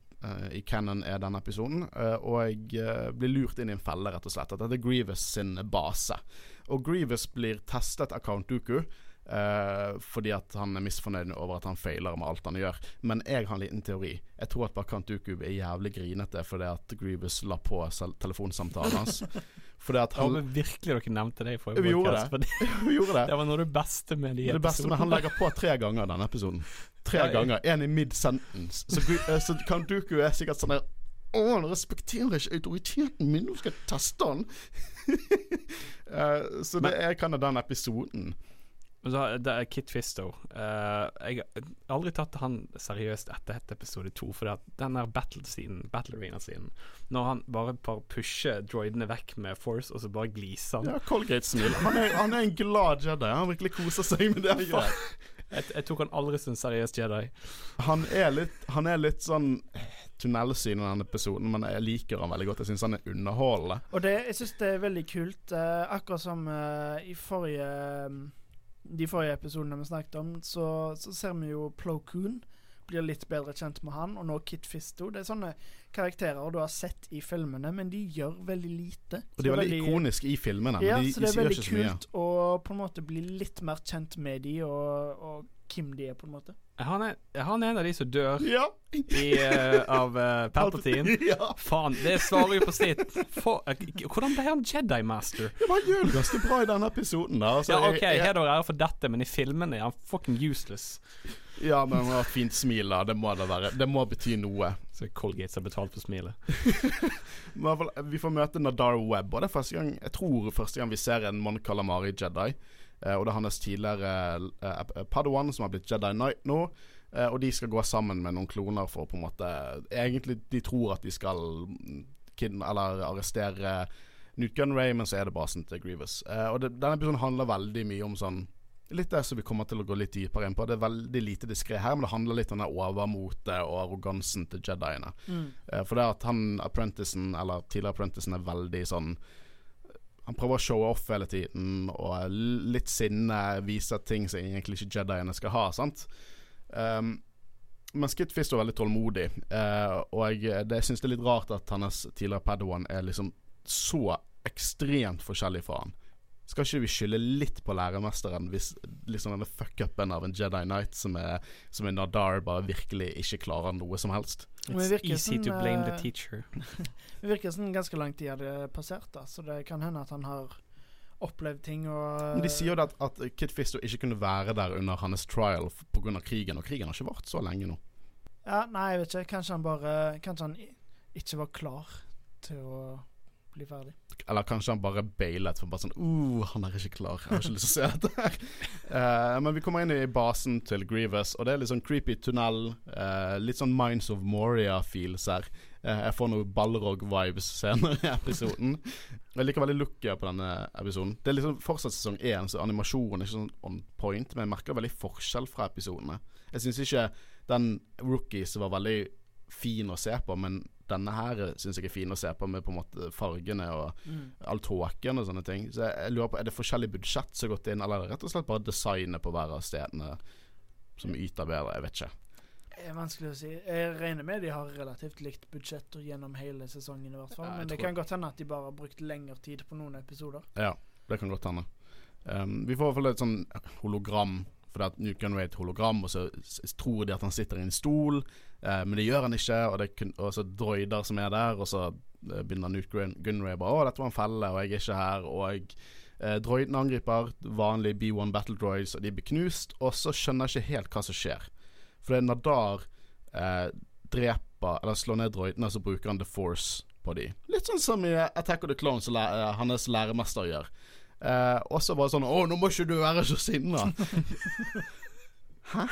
[SPEAKER 1] i canon er denne episoden. eh, og jeg eh, blir lurt inn i en felle, rett og slett. At dette er Grievous sin base. Og Grievous blir testet av Count Dooku. Uh, fordi at han er misfornøyd over at han feiler med alt han gjør. Men jeg har en liten teori. Jeg tror at Count Dooku er jævlig grinete fordi at Grievous la på telefonsamtalen hans. fordi at
[SPEAKER 3] Ja, men virkelig dere nevnte det i forrige
[SPEAKER 1] Vi gjorde
[SPEAKER 3] det.
[SPEAKER 1] det.
[SPEAKER 3] Det var noe av det beste med de
[SPEAKER 1] Det det beste, men han legger på tre ganger denne episoden. Tre
[SPEAKER 3] ja.
[SPEAKER 1] ganger. Én i mid-sentence. Så, eh, så Kanduku er sikkert sånn der Å, han respekterer ikke autoriteten min, nå skal jeg teste han. uh, så det er kan av den episoden.
[SPEAKER 3] Så, det er Kit Fisto. Uh, jeg har aldri tatt han seriøst etter episode to. For den der battle-scenen, battle arena-scenen, når han bare, bare pusher droidene vekk med force, og så bare gliser han
[SPEAKER 1] Ja, Colgate-smiler. Han, han er en glad Jedi. Han virkelig koser seg med det.
[SPEAKER 3] Jeg, jeg tok han aldri som seriøs Jedi.
[SPEAKER 1] Han er litt, han er litt sånn tunnelsyn i denne episoden, men jeg liker han veldig godt. Jeg syns han er underholdende.
[SPEAKER 2] Og det, jeg syns det er veldig kult. Uh, akkurat som uh, i forrige mm, De forrige episodene vi snakket om, så, så ser vi jo Plo Koon blir litt bedre kjent med han, og nå Kit Fisto. Det er sånne karakterer du har sett i filmene, men de gjør veldig lite.
[SPEAKER 1] Og de er
[SPEAKER 2] veldig,
[SPEAKER 1] veldig ikoniske i filmene, men
[SPEAKER 2] Ja,
[SPEAKER 1] de,
[SPEAKER 2] så
[SPEAKER 1] de,
[SPEAKER 2] det er veldig kult å på en måte bli litt mer kjent med de, og, og hvem de er, på en måte.
[SPEAKER 3] Er han, er, er en av de som dør
[SPEAKER 1] Ja.
[SPEAKER 3] i, uh, av uh, Palpatine?
[SPEAKER 1] Ja.
[SPEAKER 3] Faen, det svarer jo på sitt. For, uh, hvordan ble han Jedi Master?
[SPEAKER 1] Ja, han gjør det ganske bra i denne episoden. Da. Altså,
[SPEAKER 3] Ja, OK,
[SPEAKER 1] jeg- jeg-
[SPEAKER 3] heder og ære for dette, men i filmene er han fucking useless.
[SPEAKER 1] ja, men han har et fint smil, da. Det må det være. Det må bety noe.
[SPEAKER 3] Så Colgate har betalt for smilet.
[SPEAKER 1] Fall, vi får møte Nadar Webb, og det er første gang Jeg tror første gang vi ser en Mon Calamari Jedi. Eh, og det er hans tidligere eh, Padawan som har blitt Jedi Knight nå. Eh, og de skal gå sammen med noen kloner for å på en måte Egentlig de tror at de skal mm, eller arrestere Newt Gunray, men så er det basen til Grievous. Eh, og det, denne episoden handler veldig mye om sånn Litt det som vi kommer til å gå litt dypere inn på. Det er veldig lite diskré her, men det handler litt om den overmotet og arrogansen til Jediene. Eh, For det at han apprenticen, eller tidligere apprenticen, er veldig sånn Han prøver å showe off hele tiden, og litt sinne viser ting som egentlig ikke Jediene skal ha, sant. Um, men Skit Fisto er veldig tålmodig, eh, og jeg, det, syns det er litt rart at hans tidligere Padawan er liksom så ekstremt forskjellig fra han. Skal ikke vi skylde litt på læremesteren hvis liksom denne fuck-upen av en Jedi Knight som er, som er Nadar, bare virkelig ikke klarer noe som helst?
[SPEAKER 3] It's easy to blame the
[SPEAKER 2] eh,
[SPEAKER 3] teacher.
[SPEAKER 2] Det virker som ganske lang tid hadde passert, da, så det kan hende at han har opplevd ting og
[SPEAKER 1] Men De sier jo at, at Kid Fisto ikke kunne være der under hans trial pga. krigen, og krigen har ikke vart så lenge nå.
[SPEAKER 2] Ja, nei, jeg vet ikke. Kanskje han bare Kanskje han ikke var klar til å bli ferdig.
[SPEAKER 1] Eller kanskje han bare bailet for bare sånn uh, han er ikke klar. Jeg har ikke lyst til å se dette her. Uh, men vi kommer inn i basen til Grievous, og det er litt sånn creepy tunnel. Uh, litt sånn Minds of Moria-feels her. Uh, jeg får noen Balrog-vibes senere i episoden. Jeg liker veldig looket på denne episoden. Det er liksom fortsatt sesong én, så animasjonen er ikke sånn on point, men jeg merker veldig forskjell fra episodene. Jeg syns ikke den Rookies var veldig fin å se på, men denne her syns jeg er fin å se på, med på en måte fargene og all tåken og sånne ting. Så jeg, lurer på, Er det forskjellig budsjett som har gått inn, eller er det rett og slett bare designet på hver av stedene som yter bedre? Jeg vet ikke.
[SPEAKER 2] Det er vanskelig å si. Jeg regner med de har relativt likt budsjett gjennom hele sesongen, i hvert fall.
[SPEAKER 1] Ja,
[SPEAKER 2] Men det kan godt hende at de bare har brukt lengre tid på noen episoder.
[SPEAKER 1] Ja, det kan godt hende. Um, vi får i hvert fall et sånn hologram, for at Newt Gunray er et hologram, og så tror de at han sitter i en stol, eh, men det gjør han ikke, og det er og så droider som er der, og så eh, begynner Newt Gun- Gunray bare 'Å, dette var en felle, og jeg er ikke her', og eh, droidene angriper, vanlige B1 Battle Droids, og de blir knust, og så skjønner jeg ikke helt hva som skjer. For det er Nadar eh, dreper, eller slår ned droidene, så bruker han The Force på de. Litt sånn som i Attack of the Clones, som læ- eh, hans læremester gjør. Eh, og så bare sånn 'Å, nå må ikke du være så sinna'. Hæ?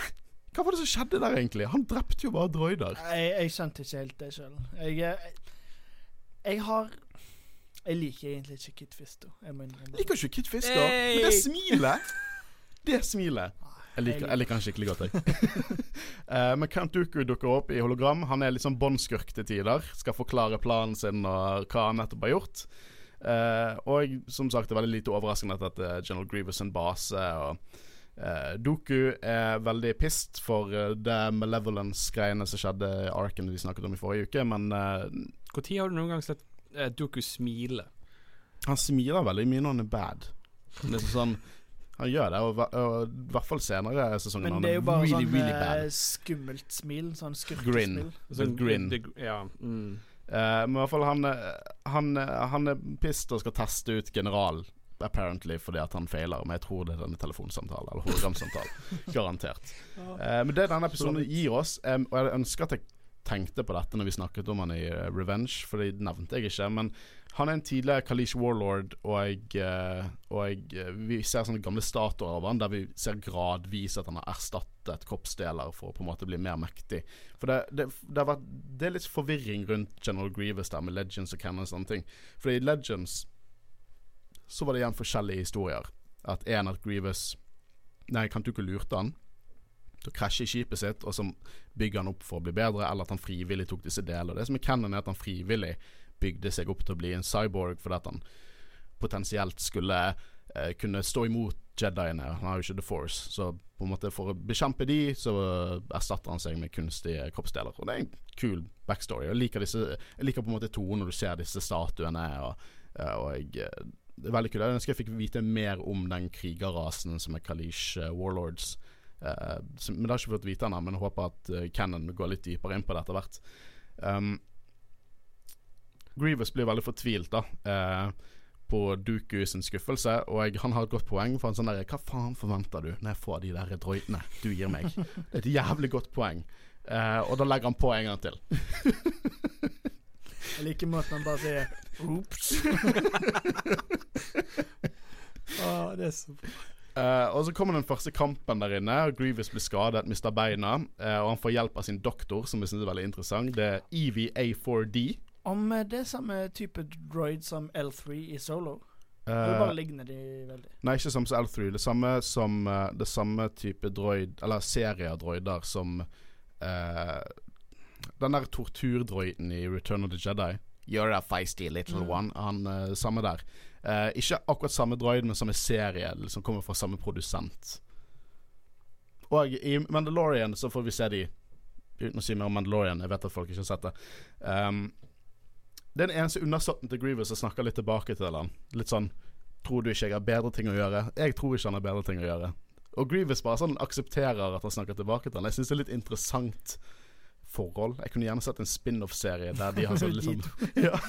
[SPEAKER 1] Hva var det som skjedde der, egentlig? Han drepte jo bare droider.
[SPEAKER 2] Jeg, jeg skjønte ikke helt det sjøl. Jeg, jeg, jeg har Jeg liker egentlig ikke Kit Fisto. Jeg må innrømme.
[SPEAKER 1] Liker ikke Kit Fister, men det smilet Det smilet Jeg liker, jeg liker han skikkelig godt, jeg. uh, men Count Dooku dukker opp i hologram. Han er litt sånn båndskurk til tider. Skal forklare planen sin og hva han nettopp har gjort. Uh, og som sagt, det er veldig lite overraskende at dette er General Grievous base. Og eh, Doku er veldig pissed for uh, det malevolence-greiene som skjedde i Arken vi snakket om i forrige uke, men
[SPEAKER 3] Når uh, har du noen gang sett uh, Doku smile?
[SPEAKER 1] han smiler veldig mye når han er bad. Det er sånn Han gjør det, og, og i hvert fall senere i sesongen.
[SPEAKER 2] Men
[SPEAKER 1] han
[SPEAKER 2] det er jo bare
[SPEAKER 1] really,
[SPEAKER 2] sånn
[SPEAKER 1] really
[SPEAKER 2] eh, skummelt smil. Sånn skurkesmil.
[SPEAKER 1] Sånn grin.
[SPEAKER 3] ja. Mm.
[SPEAKER 1] Uh, men i hvert fall han, eh, han, eh, han er pissed og skal teste ut general, apparently, fordi at han feiler. Men jeg tror det er denne telefonsamtalen, eller hologramsamtalen. Garantert. Uh, men det denne episoden gir oss, um, og jeg ønsker at jeg tenkte på dette når vi snakket om han i eh, Revenge, for det nevnte jeg ikke. Men han er en tidligere Kalish Warlord, og, jeg, og jeg, vi ser sånne gamle statuer av han der vi ser gradvis at han har erstattet kroppsdeler for å på en måte bli mer mektig. For det, det, det, vært, det er litt forvirring rundt General Grievous der med Legends og Canon og sånne ting. For i Legends så var det igjen forskjellige historier. At en at Grievous Nei, kan du ikke lurte han? til å krasje i skipet sitt, og så bygger han opp for å bli bedre, eller at han frivillig tok disse delene. Det som er canon, er at han frivillig bygde seg opp til å bli en cyborg fordi at han potensielt skulle eh, kunne stå imot Jediene. Han har jo ikke The Force, så på en måte for å bekjempe de, så erstatter han seg med kunstige kroppsdeler. Og det er en kul backstory. Jeg liker, disse, jeg liker på en måte tonen når du ser disse statuene, og, eh, og jeg eh, veldig kult. Jeg ønsker jeg fikk vite mer om den krigerrasen som er Kalish eh, Warlords. Uh, som, men det har ikke fått vite ennå, men jeg håper at uh, Cannon går litt dypere inn på det etter hvert. Um, Grievous blir veldig fortvilt da uh, på Duku sin skuffelse, og jeg, han har et godt poeng. For han sånn der, Hva faen forventer du når jeg får de der droidene du gir meg? Det er et jævlig godt poeng. Uh, og da legger han på en gang til.
[SPEAKER 2] Jeg liker måten han bare sier Oops.
[SPEAKER 3] ah, det er så
[SPEAKER 1] Eh, og så kommer den første kampen der inne. Grievous blir skadet, mister beina. Uh, og han får hjelp av sin doktor, som jeg synes er veldig interessant. Det er E EVA4D.
[SPEAKER 2] Om eh, det er samme type droid som L3 i Solo.
[SPEAKER 1] Uh,
[SPEAKER 2] Eller bare ligner de veldig?
[SPEAKER 1] Nei, ikke samme som L3. Det samme som Det samme type droid Eller serie av droider som Den der torturdroiden i Return of the Jedi. You're a feisty little
[SPEAKER 2] Mm.
[SPEAKER 1] one. Han uh, Samme der. Uh, ikke akkurat samme droid, men samme serie, som kommer fra samme produsent. Og i Mandalorian så får vi se de Uten å si mer om Mandalorian, jeg vet at folk ikke har sett det. Um, det er den eneste undersåtten til Grievous som snakker litt tilbake til han. Litt sånn Tror du ikke jeg har bedre ting å gjøre? Jeg tror ikke han har bedre ting å gjøre. Og Grievous bare sånn aksepterer at han snakker tilbake til han. Jeg syns det er litt interessant forhold. Jeg kunne gjerne sett en spin-off-serie der de har sånn liksom ja.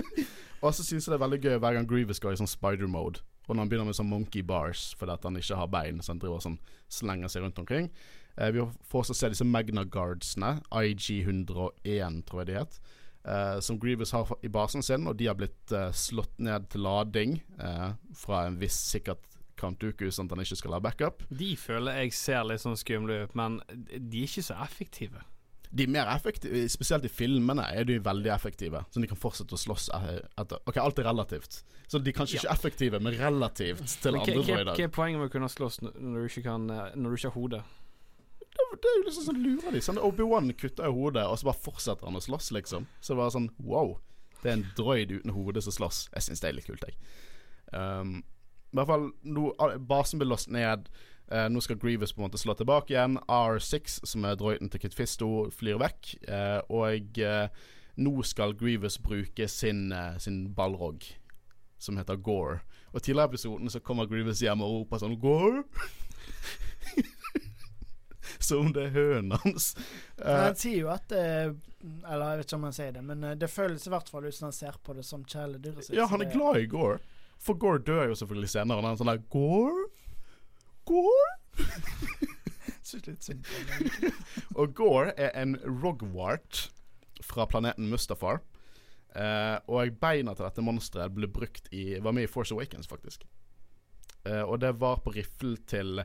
[SPEAKER 1] Og så syns jeg det er veldig gøy hver gang Grievous går i sånn spider-mode. Og når han begynner med sånn monkey bars fordi at han ikke har bein, så han driver sånn slenger seg rundt omkring. Eh, vi får også se disse Magna Guardsene, IG101 tror jeg de het. eh, som Grievous har i basen sin, og de har blitt eh, slått ned til lading eh, fra en viss sikkert Count Dooku, sånn at han ikke skal ha backup.
[SPEAKER 3] De føler jeg ser litt sånn skumle ut, men de er ikke så effektive.
[SPEAKER 1] De er mer effektive, spesielt i filmene er de veldig effektive. Så de kan fortsette å slåss e- etter Ok, alt er relativt. Så de er kanskje ikke effektive, men relativt til
[SPEAKER 3] Men
[SPEAKER 1] andre droider.
[SPEAKER 3] hva er poenget med å kunne slåss når du ikke kan eh, Når du ikke har hode?
[SPEAKER 1] Det, det er jo liksom sånn lurer de. Sånn, Obi-Wan kutter jo hodet, og så bare fortsetter han å slåss, liksom. Så det var sånn wow. Det er en droid uten hode som slåss. Jeg syns det er litt kult, jeg. Um, I hvert fall, nå, basen blir låst ned. Eh, nå skal Grievous på en måte slå tilbake igjen. R6, som er droiden til Kit Fisto, flyr vekk. Eh, og eh, nå skal Grievous bruke sin, eh, sin ballrog, som heter Gore. Og tidligere i episoden så kommer Grievous hjem og roper sånn Gore? Som det er hønen hans.
[SPEAKER 2] Men
[SPEAKER 1] Eh,
[SPEAKER 2] han sier jo at det Eller jeg vet ikke om han sier det, men det føles i hvert fall ut som han ser på det som kjæledyret sitt.
[SPEAKER 1] ja, han er glad i Gore. For Gore dør jo selvfølgelig senere. Og han er sånn der Gore? Gore?
[SPEAKER 2] På.
[SPEAKER 1] Og Gore er en rogwart fra planeten Mustafar. Uh, og beina til dette monsteret ble brukt i Var med i Force Awakens, faktisk. Uh, og det var på riflen til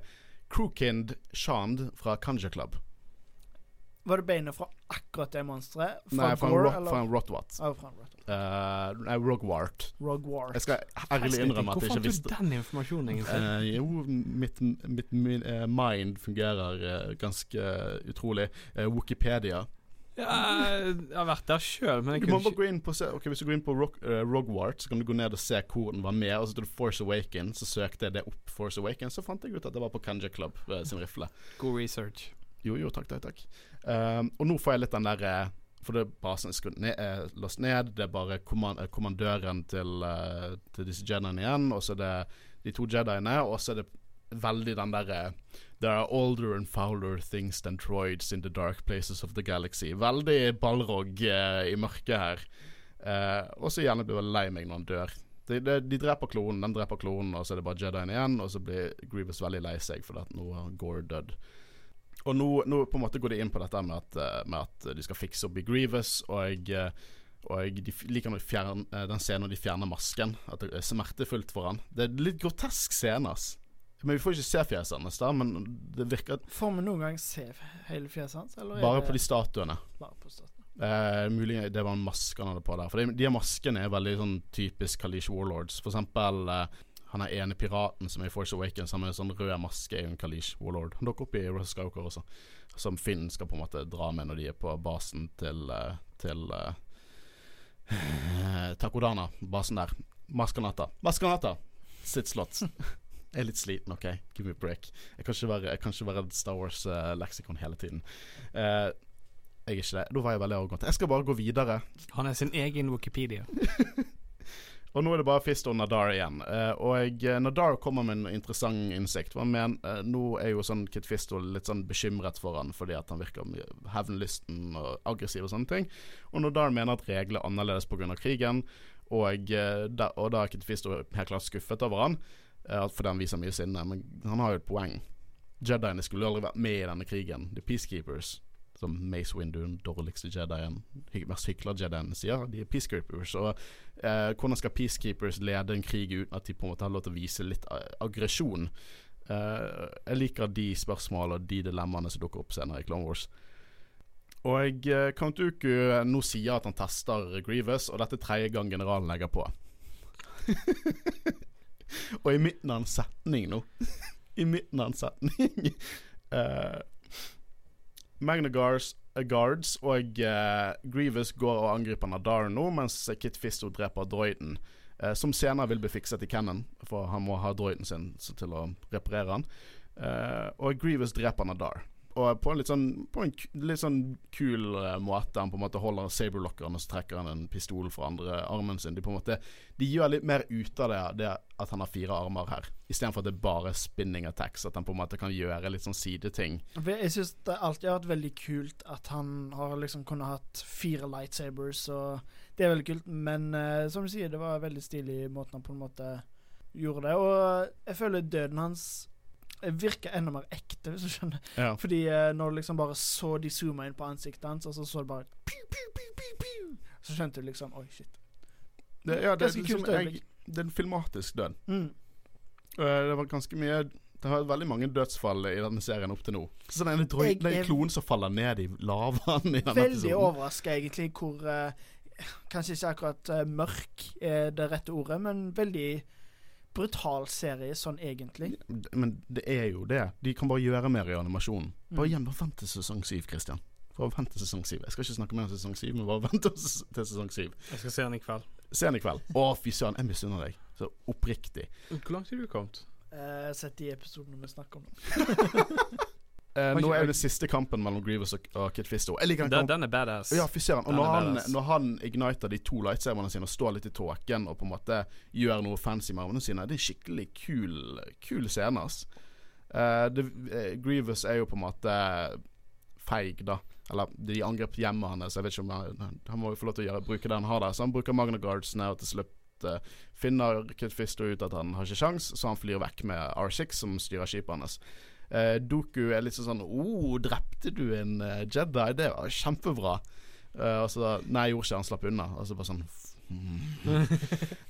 [SPEAKER 1] Crookind Shand fra Kanja Club.
[SPEAKER 2] Var det beina fra akkurat det monsteret?
[SPEAKER 1] Nei, fra en,
[SPEAKER 2] Gore, eller?
[SPEAKER 1] fra en Rotwat.
[SPEAKER 2] Oh, fra en Rotwat.
[SPEAKER 1] Uh, nei, Rogwart.
[SPEAKER 2] Rogwart.
[SPEAKER 1] Jeg skal ærlig innrømme at jeg ikke
[SPEAKER 3] Hvor
[SPEAKER 1] jeg
[SPEAKER 3] fant du den informasjonen, egentlig?
[SPEAKER 1] Uh, jo, mitt, mitt min, uh, mind fungerer eh, ganske utrolig. Eh, Wikipedia.
[SPEAKER 3] Ja, jeg har vært der sjøl, men jeg
[SPEAKER 1] Du må
[SPEAKER 3] kunne
[SPEAKER 1] bare
[SPEAKER 3] ikke
[SPEAKER 1] gå inn på se, Ok, Hvis du går inn på Rock, eh, Rogwart, så kan du gå ned og se hvor den var med. Og så til det Force Awakens, så søkte jeg det opp Force Awakens, så fant jeg ut at det var på Kanja Club eh, sin rifle.
[SPEAKER 3] God research.
[SPEAKER 1] Jo, jo, takk, takk, takk. Um, og nå får jeg litt den der eh, For det er basen er skrudd ned, er låst ned. Det er bare eh, kommandøren til, uh, til disse Jediene igjen, og så er det de to Jediene, og så er det veldig den derre There are older and fouler things than droids in the dark places of the galaxy. Veldig ballrog uh, i mørket her. Uh, og så gjerne blir jeg lei meg når han dør. De, de, de dreper klonen, den dreper klonen, og så er det bare Jedien igjen. Og så blir Grievous veldig lei seg fordi at nå har Gore dødd. Og nå, nå på en måte går de inn på dette med at, eh, med at de skal fikse opp i Grievous, og, eh, og de liker når de fjern- eh, den scenen når de fjerner masken. At det er smertefullt for han. Det er litt grotesk scene, ass. Men Vi får ikke se fjeset hans, da, men det virker
[SPEAKER 2] Får vi noen gang se hele fjeset hans? Eller
[SPEAKER 1] bare
[SPEAKER 2] det
[SPEAKER 1] på de statuene.
[SPEAKER 2] bare på statuene.
[SPEAKER 1] Eh, mulig det var en maske han hadde på der. For de, de maskene er veldig sånn typisk Kalish Warlords. For eksempel eh, han er ene piraten som er i Force Awakens, han med en sånn rød maske, er jo en Kalish Warlord. Han dukker opp i Russ Skywalker også, som Finn skal på en måte dra med når de er på basen til eh, Til uh, Takodana, basen der. Maskanata. Maskanata! Sitt slott. Jeg er litt sliten, OK? Give me a break. Jeg kan ikke være, jeg kan ikke være Star Wars-leksikon hele tiden. Uh, jeg er ikke det. Da var jeg veldig arrogant. Jeg skal bare gå videre.
[SPEAKER 3] Han er sin egen Wikipedia.
[SPEAKER 1] Og nå er det bare Fist og Nadar igjen. Eh, og eh, Nadar kommer med en interessant innsikt. Men, eh, nå er jo sånn Kit Fisto litt sånn bekymret for han fordi at han virker hevnlysten og aggressiv og sånne ting. Og Nadar mener at reglene er annerledes pga. krigen, og, eh, da, og da er Kit Fisto helt klart skuffet over han eh, fordi han viser mye sinne. Men han har jo et poeng. Jediene skulle aldri vært med i denne krigen. The Peacekeepers. Som Mace Windu, den dårligste jedien, mest hykla Jedien, sier. De er peacekeepers. Og eh, hvordan skal peacekeepers lede en krig uten at de på en måte har lov til å vise litt aggresjon? Eh, jeg liker de spørsmålene og de dilemmaene som dukker opp senere i Clone Wars. Og eh, Count Dooku nå sier at han tester Grievous, og dette er tredje gang generalen legger på. og i midten av en setning nå I midten av en setning eh, Magna Guards, eh, Guards og uh, Grievous går og angriper Nadar nå, mens Kit Fisto dreper droiden. Uh, som senere vil bli fikset i Cannon, for han må ha droiden sin til å reparere han. Uh, og Grievous dreper Nadar. Og på en litt sånn, på en litt sånn kul eh, måte. Han på en måte holder saberlockeren og så trekker han en pistol fra andre armen sin. De på en måte De gjør litt mer ut av det, det at han har fire armer her, istedenfor at det er bare spinning attacks. At han på en måte kan gjøre litt sånn sideting.
[SPEAKER 2] Jeg syns det alltid har vært veldig kult at han har liksom kunnet hatt fire lightsabers, og det er veldig kult. Men uh, som du sier, det var veldig stilig måten han på en måte gjorde det. Og jeg føler døden hans virka enda mer ekte, hvis du skjønner.
[SPEAKER 1] Ja.
[SPEAKER 2] Fordi eh, når du liksom bare så de zooma inn på ansiktet hans, og så så du bare piu, piu, piu, piu, piu, Så skjønte du liksom Oi, shit.
[SPEAKER 1] Det, ja, det, er liksom, jeg, det er en filmatisk død.
[SPEAKER 2] Mm.
[SPEAKER 1] Uh, det var ganske mye Det har vært veldig mange dødsfall i denne serien opp til nå. Så den
[SPEAKER 2] Jeg
[SPEAKER 1] den klonen som faller ned i lavaen i denne
[SPEAKER 2] Veldig
[SPEAKER 1] episoden.
[SPEAKER 2] overraska, egentlig, hvor uh, Kanskje ikke akkurat uh, mørk er det rette ordet, men veldig brutal serie sånn egentlig.
[SPEAKER 1] Men det er jo det. De kan bare gjøre mer i animasjonen. Bare
[SPEAKER 2] Mm.
[SPEAKER 1] igjen, bare vent til sesong syv, Christian. Bare vent til sesong syv. Jeg skal ikke snakke mer om sesong syv, men bare vent til til sesong syv.
[SPEAKER 3] Jeg skal se den i kveld.
[SPEAKER 1] Se den i kveld. Å, fy søren, jeg misunner deg. Så oppriktig.
[SPEAKER 3] Hvor langt har du kommet?
[SPEAKER 2] Uh, sett de episodene vi snakker om nå.
[SPEAKER 1] Eh,
[SPEAKER 3] Har
[SPEAKER 1] nå er jo det siste kampen mellom Grievous og, og Kit Fisto. Jeg liker den
[SPEAKER 3] Den, den er badass.
[SPEAKER 1] Ja, fy søren. Og når han, når han igniter de to lightsaberne sine og står litt i tåken og på en måte gjør noe fancy med armene sine, det er skikkelig kul, kul scene, ass. Uh, det, uh, Grievous er jo på en måte feig, da. Eller de angrep hjemmet hans. Jeg vet ikke om han, han må jo få lov til å gjøre, bruke det han har der. Så han bruker Magna Guardsene, og til slutt finner Kit Fisto ut at han har ikke sjans, så han flyr vekk med R6, som styrer skipet hans. Eh, Doku er litt sånn oh, 'Drepte du en eh, Jedi?' Det var kjempebra. Uh, og så Nei, jeg gjorde ikke. Han slapp unna. Og så bare sånn hmm,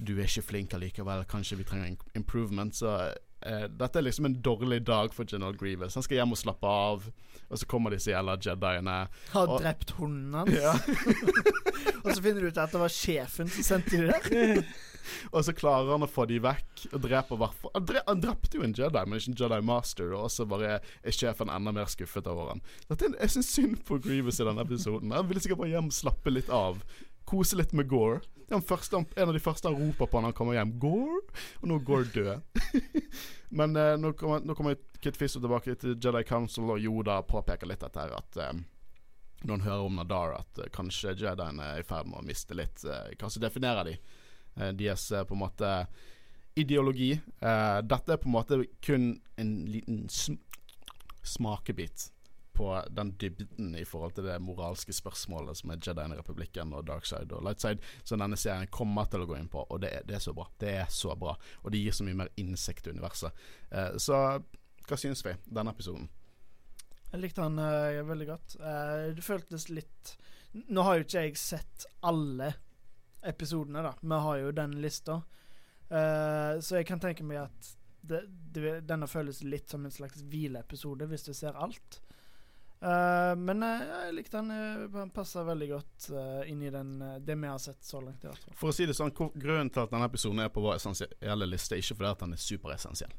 [SPEAKER 1] Du er ikke flink allikevel. Kanskje vi trenger en improvement. Så uh, dette er liksom en dårlig dag for General Grievous. Han skal hjem og slappe av, og så kommer disse jævla Jediene.
[SPEAKER 2] Har
[SPEAKER 1] Og-
[SPEAKER 2] drept hunden hans.
[SPEAKER 1] Ja.
[SPEAKER 2] Og så finner du ut at det var sjefen som sendte de der.
[SPEAKER 1] Og så klarer han å få de vekk, og dreper hvert fall han, han drepte jo en Jedi, men ikke en Jedi Master, og så bare er sjefen enda mer skuffet over han. Jeg syns synd på Grievous i denne episoden. Han ville sikkert bare hjem slappe litt av. Kose litt med Gore. Det er første, en av de første han roper på når han kommer hjem. Gore? Og nå er Gore død. men eh, nå kommer, nå kommer Kit Fisto tilbake til Jedi Council, og Yoda påpeker litt dette her at eh, når han hører om Nadar, at eh, kanskje Jediene er i ferd med å miste litt eh, Hva som definerer de deres eh, på en måte ideologi. Eh, dette er på en måte kun en liten sm smakebit på den dybden i forhold til det moralske spørsmålet som er Jedien i republikken og Darkside og Lightside, som denne serien kommer til å gå inn på, og det er, det er så bra. Det er så bra, og det gir så mye mer innsikt i universet. Eh, så hva syns vi denne episoden?
[SPEAKER 2] Jeg likte han uh, veldig godt. Uh, det føltes litt Nå har jo ikke jeg sett alle episodene, da. Vi har jo den lista. Uh, så jeg kan tenke meg at det, det, denne føles litt som en slags hvileepisode, hvis du ser alt. Uh, men eh, jeg likte den. Den passer veldig godt uh, inn i den, det vi har sett så langt, i hvert fall.
[SPEAKER 1] For å si det sånn, grunnen til at denne episoden er på vår essensielle liste, ikke fordi at den er superessensiell.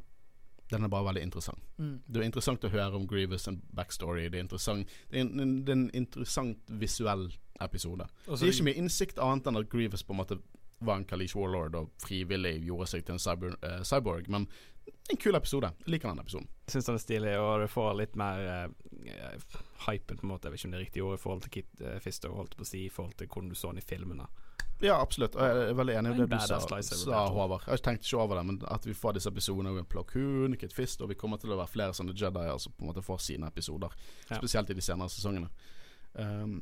[SPEAKER 1] Den er bare veldig interessant.
[SPEAKER 2] Mm.
[SPEAKER 1] Det er interessant å høre om Grievous and backstory. Det er interessant Det er en, en, det er en interessant visuell episode.
[SPEAKER 3] Altså,
[SPEAKER 1] Det gir ikke mye innsikt annet enn at Grievous på en måte var en Kalish Warlord og frivillig gjorde seg til en cyber, uh, cyborg. Men en kul episode. Jeg liker den episoden.
[SPEAKER 3] Jeg syns den er stilig, og du får litt mer eh, hypen, på en måte. Jeg vet ikke om det er riktig ord i forhold til Kit uh, Fisto, holdt på å si, i forhold til hvordan du så den i filmene.
[SPEAKER 1] Ja, absolutt. Og jeg er veldig enig i det du sa, sa. Håvard. Jeg tenkte ikke over det, men at vi får disse episodene med Plakun Koon, Kit Fist, og vi kommer til å være flere sånne Jedier som på en måte får sine episoder.
[SPEAKER 3] Ja.
[SPEAKER 1] Spesielt i de senere sesongene. Um,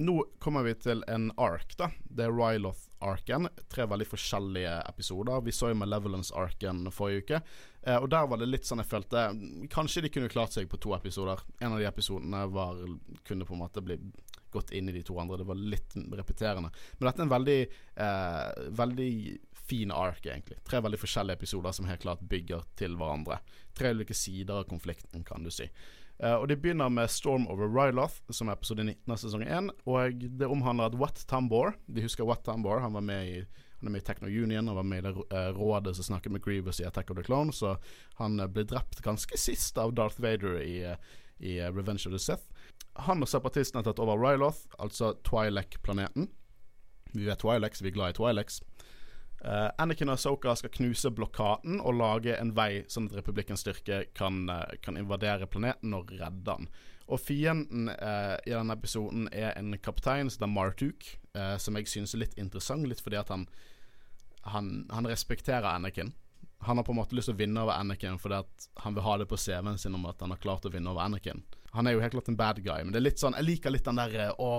[SPEAKER 1] nå kommer vi til en ark, da. Det er Ryloth-arken. Tre veldig forskjellige episoder. Vi så jo Malevolence-arken forrige uke. Eh, og der var det litt sånn jeg følte mm, Kanskje de kunne klart seg på to episoder. En av de episodene var, kunne på en måte bli gått inn i de to andre. Det var litt repeterende. Men dette er en veldig, eh, veldig fin ark, egentlig. Tre veldig forskjellige episoder som helt klart bygger til hverandre. Tre ulike sider av konflikten, kan du si. Eh, og Det begynner med Storm over Ryloth, som er episode 19 av sesong 1. Og det omhandler at Watt Tambor Vi husker Watt Tambor. Han var med i han er med i Techno Union og var med i det eh, rådet som snakket med Grievous i Attack of the Clone. Så han eh, ble drept ganske sist av Darth Vader i, i Revenge of the Sith. Han og separatistene har tatt over Ryloth, altså Twi'lek-planeten. Vi vet Twi'lek, så vi er glad i Twi'leks. Uh, Anakin og Soka skal knuse blokaden og lage en vei sånn at republikkens styrke kan, eh, kan invadere planeten og redde den. Og fienden uh, i denne episoden er en kaptein som heter Martuk, uh, som jeg synes er litt interessant, litt fordi at han, han, han respekterer Anakin. Han har på en måte lyst til å vinne over Anakin fordi at han vil ha det på CV-en sin om at han har klart å vinne over Anakin. Han er jo helt klart en bad guy, men det er litt sånn Jeg liker litt den der Å,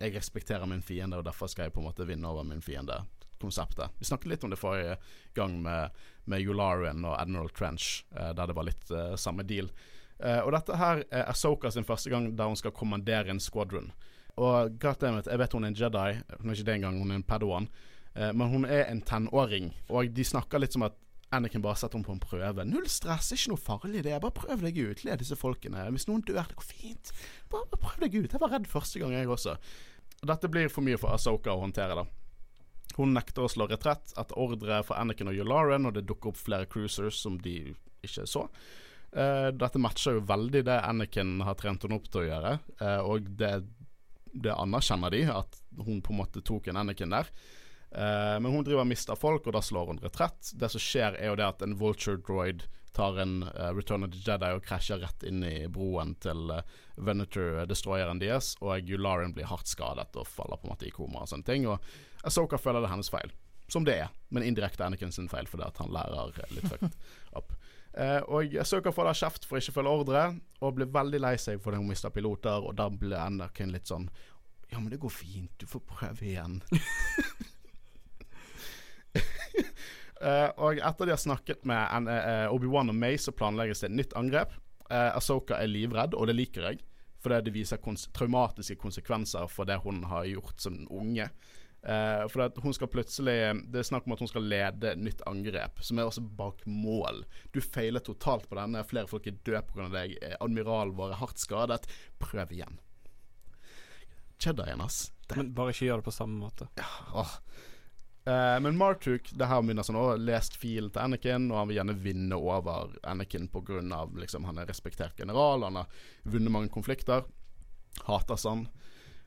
[SPEAKER 1] jeg respekterer min fiende, og derfor skal jeg på en måte vinne over min fiende. Konseptet. Vi snakket litt om det forrige gang med, med Yularian og Admiral Trench, eh, der det var litt eh, samme deal. Eh, og dette her er Asoka sin første gang der hun skal kommandere en squadron. Og goddammit, jeg vet hun er en Jedi, hun er ikke det engang, hun er en Padawan. Eh, men hun er en tenåring, og de snakker litt som at Anakin bare setter henne på en prøve. Null stress, ikke noe farlig det. er Bare prøv deg ut. Le disse folkene. Hvis noen dør, det går fint. Bare, bare prøv deg ut. Jeg var redd første gang, jeg også. Dette blir for mye for Asoka å håndtere, da. Hun nekter å slå retrett etter ordre fra Anakin og Yularen, og det dukker opp flere cruisers som de ikke så. Uh, dette matcher jo veldig det Anakin har trent henne opp til å gjøre, uh, og det, det, anerkjenner de, at hun på en måte tok en Anakin der. Uh, men hun driver og mister folk, og da slår hun retrett. Det som skjer, er jo det at en vulture droid tar en Return of the Jedi og krasjer rett inn i broen til Venator, destroyeren deres, og Yularen blir hardt skadet og faller på en måte i koma og sånne ting. Og Asoka føler det er hennes feil, som det er, men indirekte Anakin sin feil fordi at han lærer litt fucked up. Eh, og Asoka får da kjeft for ikke å følge ordre, og blir veldig lei seg fordi hun mister piloter, og da blir Anakin litt sånn Ja, men det går fint, du får prøve igjen. eh, og etter de har snakket med eh, Obi-Wan og May, så planlegges det et nytt angrep. Eh, Asoka er livredd, og det liker jeg. Fordi det viser kons traumatiske konsekvenser for det hun har gjort som unge. Uh, for hun skal plutselig Det er snakk om at hun skal lede nytt angrep, som er også bak mål. Du feiler totalt på denne. Flere folk er døde pga. deg. Admiralen vår er hardt skadet. Prøv igjen. Jedien, ass.
[SPEAKER 3] Det. Men bare ikke gjør det på samme måte.
[SPEAKER 1] Ja, åh. Uh, men Martuk det her begynner sånn, har lest filen til Anakin, og han vil gjerne vinne over Anakin pga. Liksom, han er respektert general, han har vunnet mange konflikter. Hater sånn.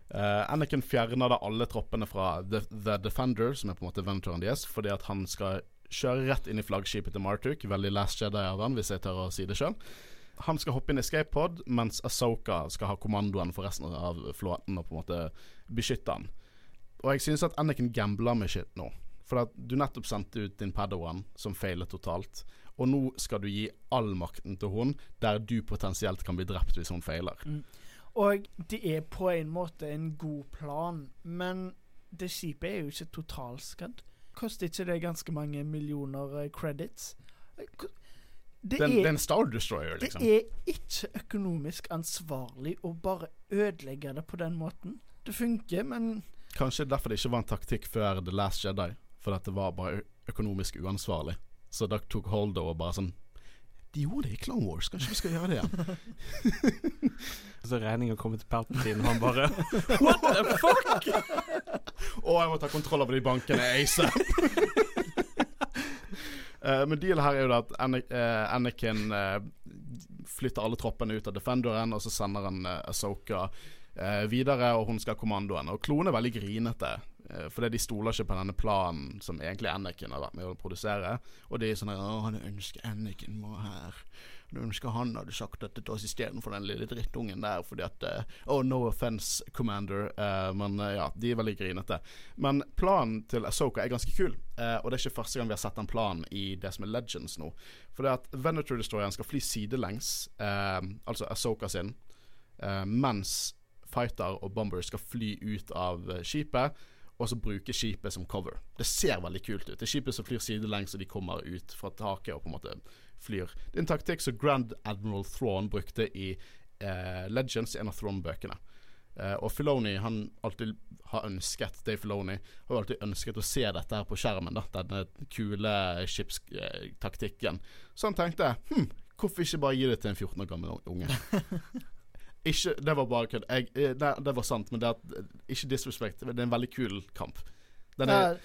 [SPEAKER 1] Uh, Anakin fjerner da alle troppene fra The, The Defender, som er på en måte venturen deres, fordi at han skal kjøre rett inn i flaggskipet til Martuk. Veldig Last Jedi av han, hvis jeg tør å si det sjøl. Han skal hoppe inn i escape pod, mens Asoka skal ha kommandoen for resten av flåten og på en måte beskytte han. Og jeg synes at Anakin gambler med shit nå. For at du nettopp sendte ut din Padawan, som feilet totalt. Og nå skal du gi all makten til hun, der du potensielt kan bli drept hvis hun feiler. Mm.
[SPEAKER 2] Og det er på en måte en god plan, men det skipet er jo ikke totalskadd. Koster ikke det ganske mange millioner uh, credits?
[SPEAKER 1] Det, den, er, det er en Star Destroyer,
[SPEAKER 2] liksom. Det er ikke økonomisk ansvarlig å bare ødelegge det på den måten. Det funker, men
[SPEAKER 1] Kanskje derfor det ikke var en taktikk før The Last Jedi. For at det var bare økonomisk uansvarlig. Så da tok Holdo og bare sånn De gjorde det i Clone Wars, kanskje vi skal gjøre det igjen?
[SPEAKER 3] så regninga kommer til Palpatine, han bare What the fuck?!
[SPEAKER 1] Å, jeg må ta kontroll over de bankene ASAP. uh, men dealet her er jo at eh, Anakin uh, flytter alle troppene ut av Defenderen, og så sender han uh, Asoka eh, videre, og hun skal ha kommandoen. Og klonen er veldig grinete, eh, fordi de stoler ikke på denne planen som egentlig Anakin har vært med å produsere. Og de er sånn Å, han ønsker Anakin må her. Du ønsker han hadde sagt dette til oss istedenfor den lille drittungen der, fordi at uh, Oh, no offense, commander. Uh, men uh, ja, de er veldig grinete. Men planen til Asoka er ganske kul, og det er ikke første gang vi har sett den planen i det som er Legends nå. For det at Venator Destroyeren skal fly sidelengs, altså Asoka sin, mens fighter og bomber skal fly ut av eh, skipet, og så bruke skipet som cover. Det ser veldig kult ut. Det er skipet som flyr sidelengs, og de kommer ut fra taket og på en måte flyr. Det er en taktikk som Grand Admiral Thrawn brukte i eh, Legends, en av Thrawn-bøkene. Eh, og Filoni han alltid har ønsket Dave Filoni har alltid ønsket å se dette her på skjermen. da Denne kule skipstaktikken. Så han tenkte hm, hvorfor ikke bare gi det til en 14 år gammel unge? Ikke, det var bare kødd. Det, det, var sant, men det er ikke disrespect. Det er en veldig kul kamp.
[SPEAKER 2] Den er,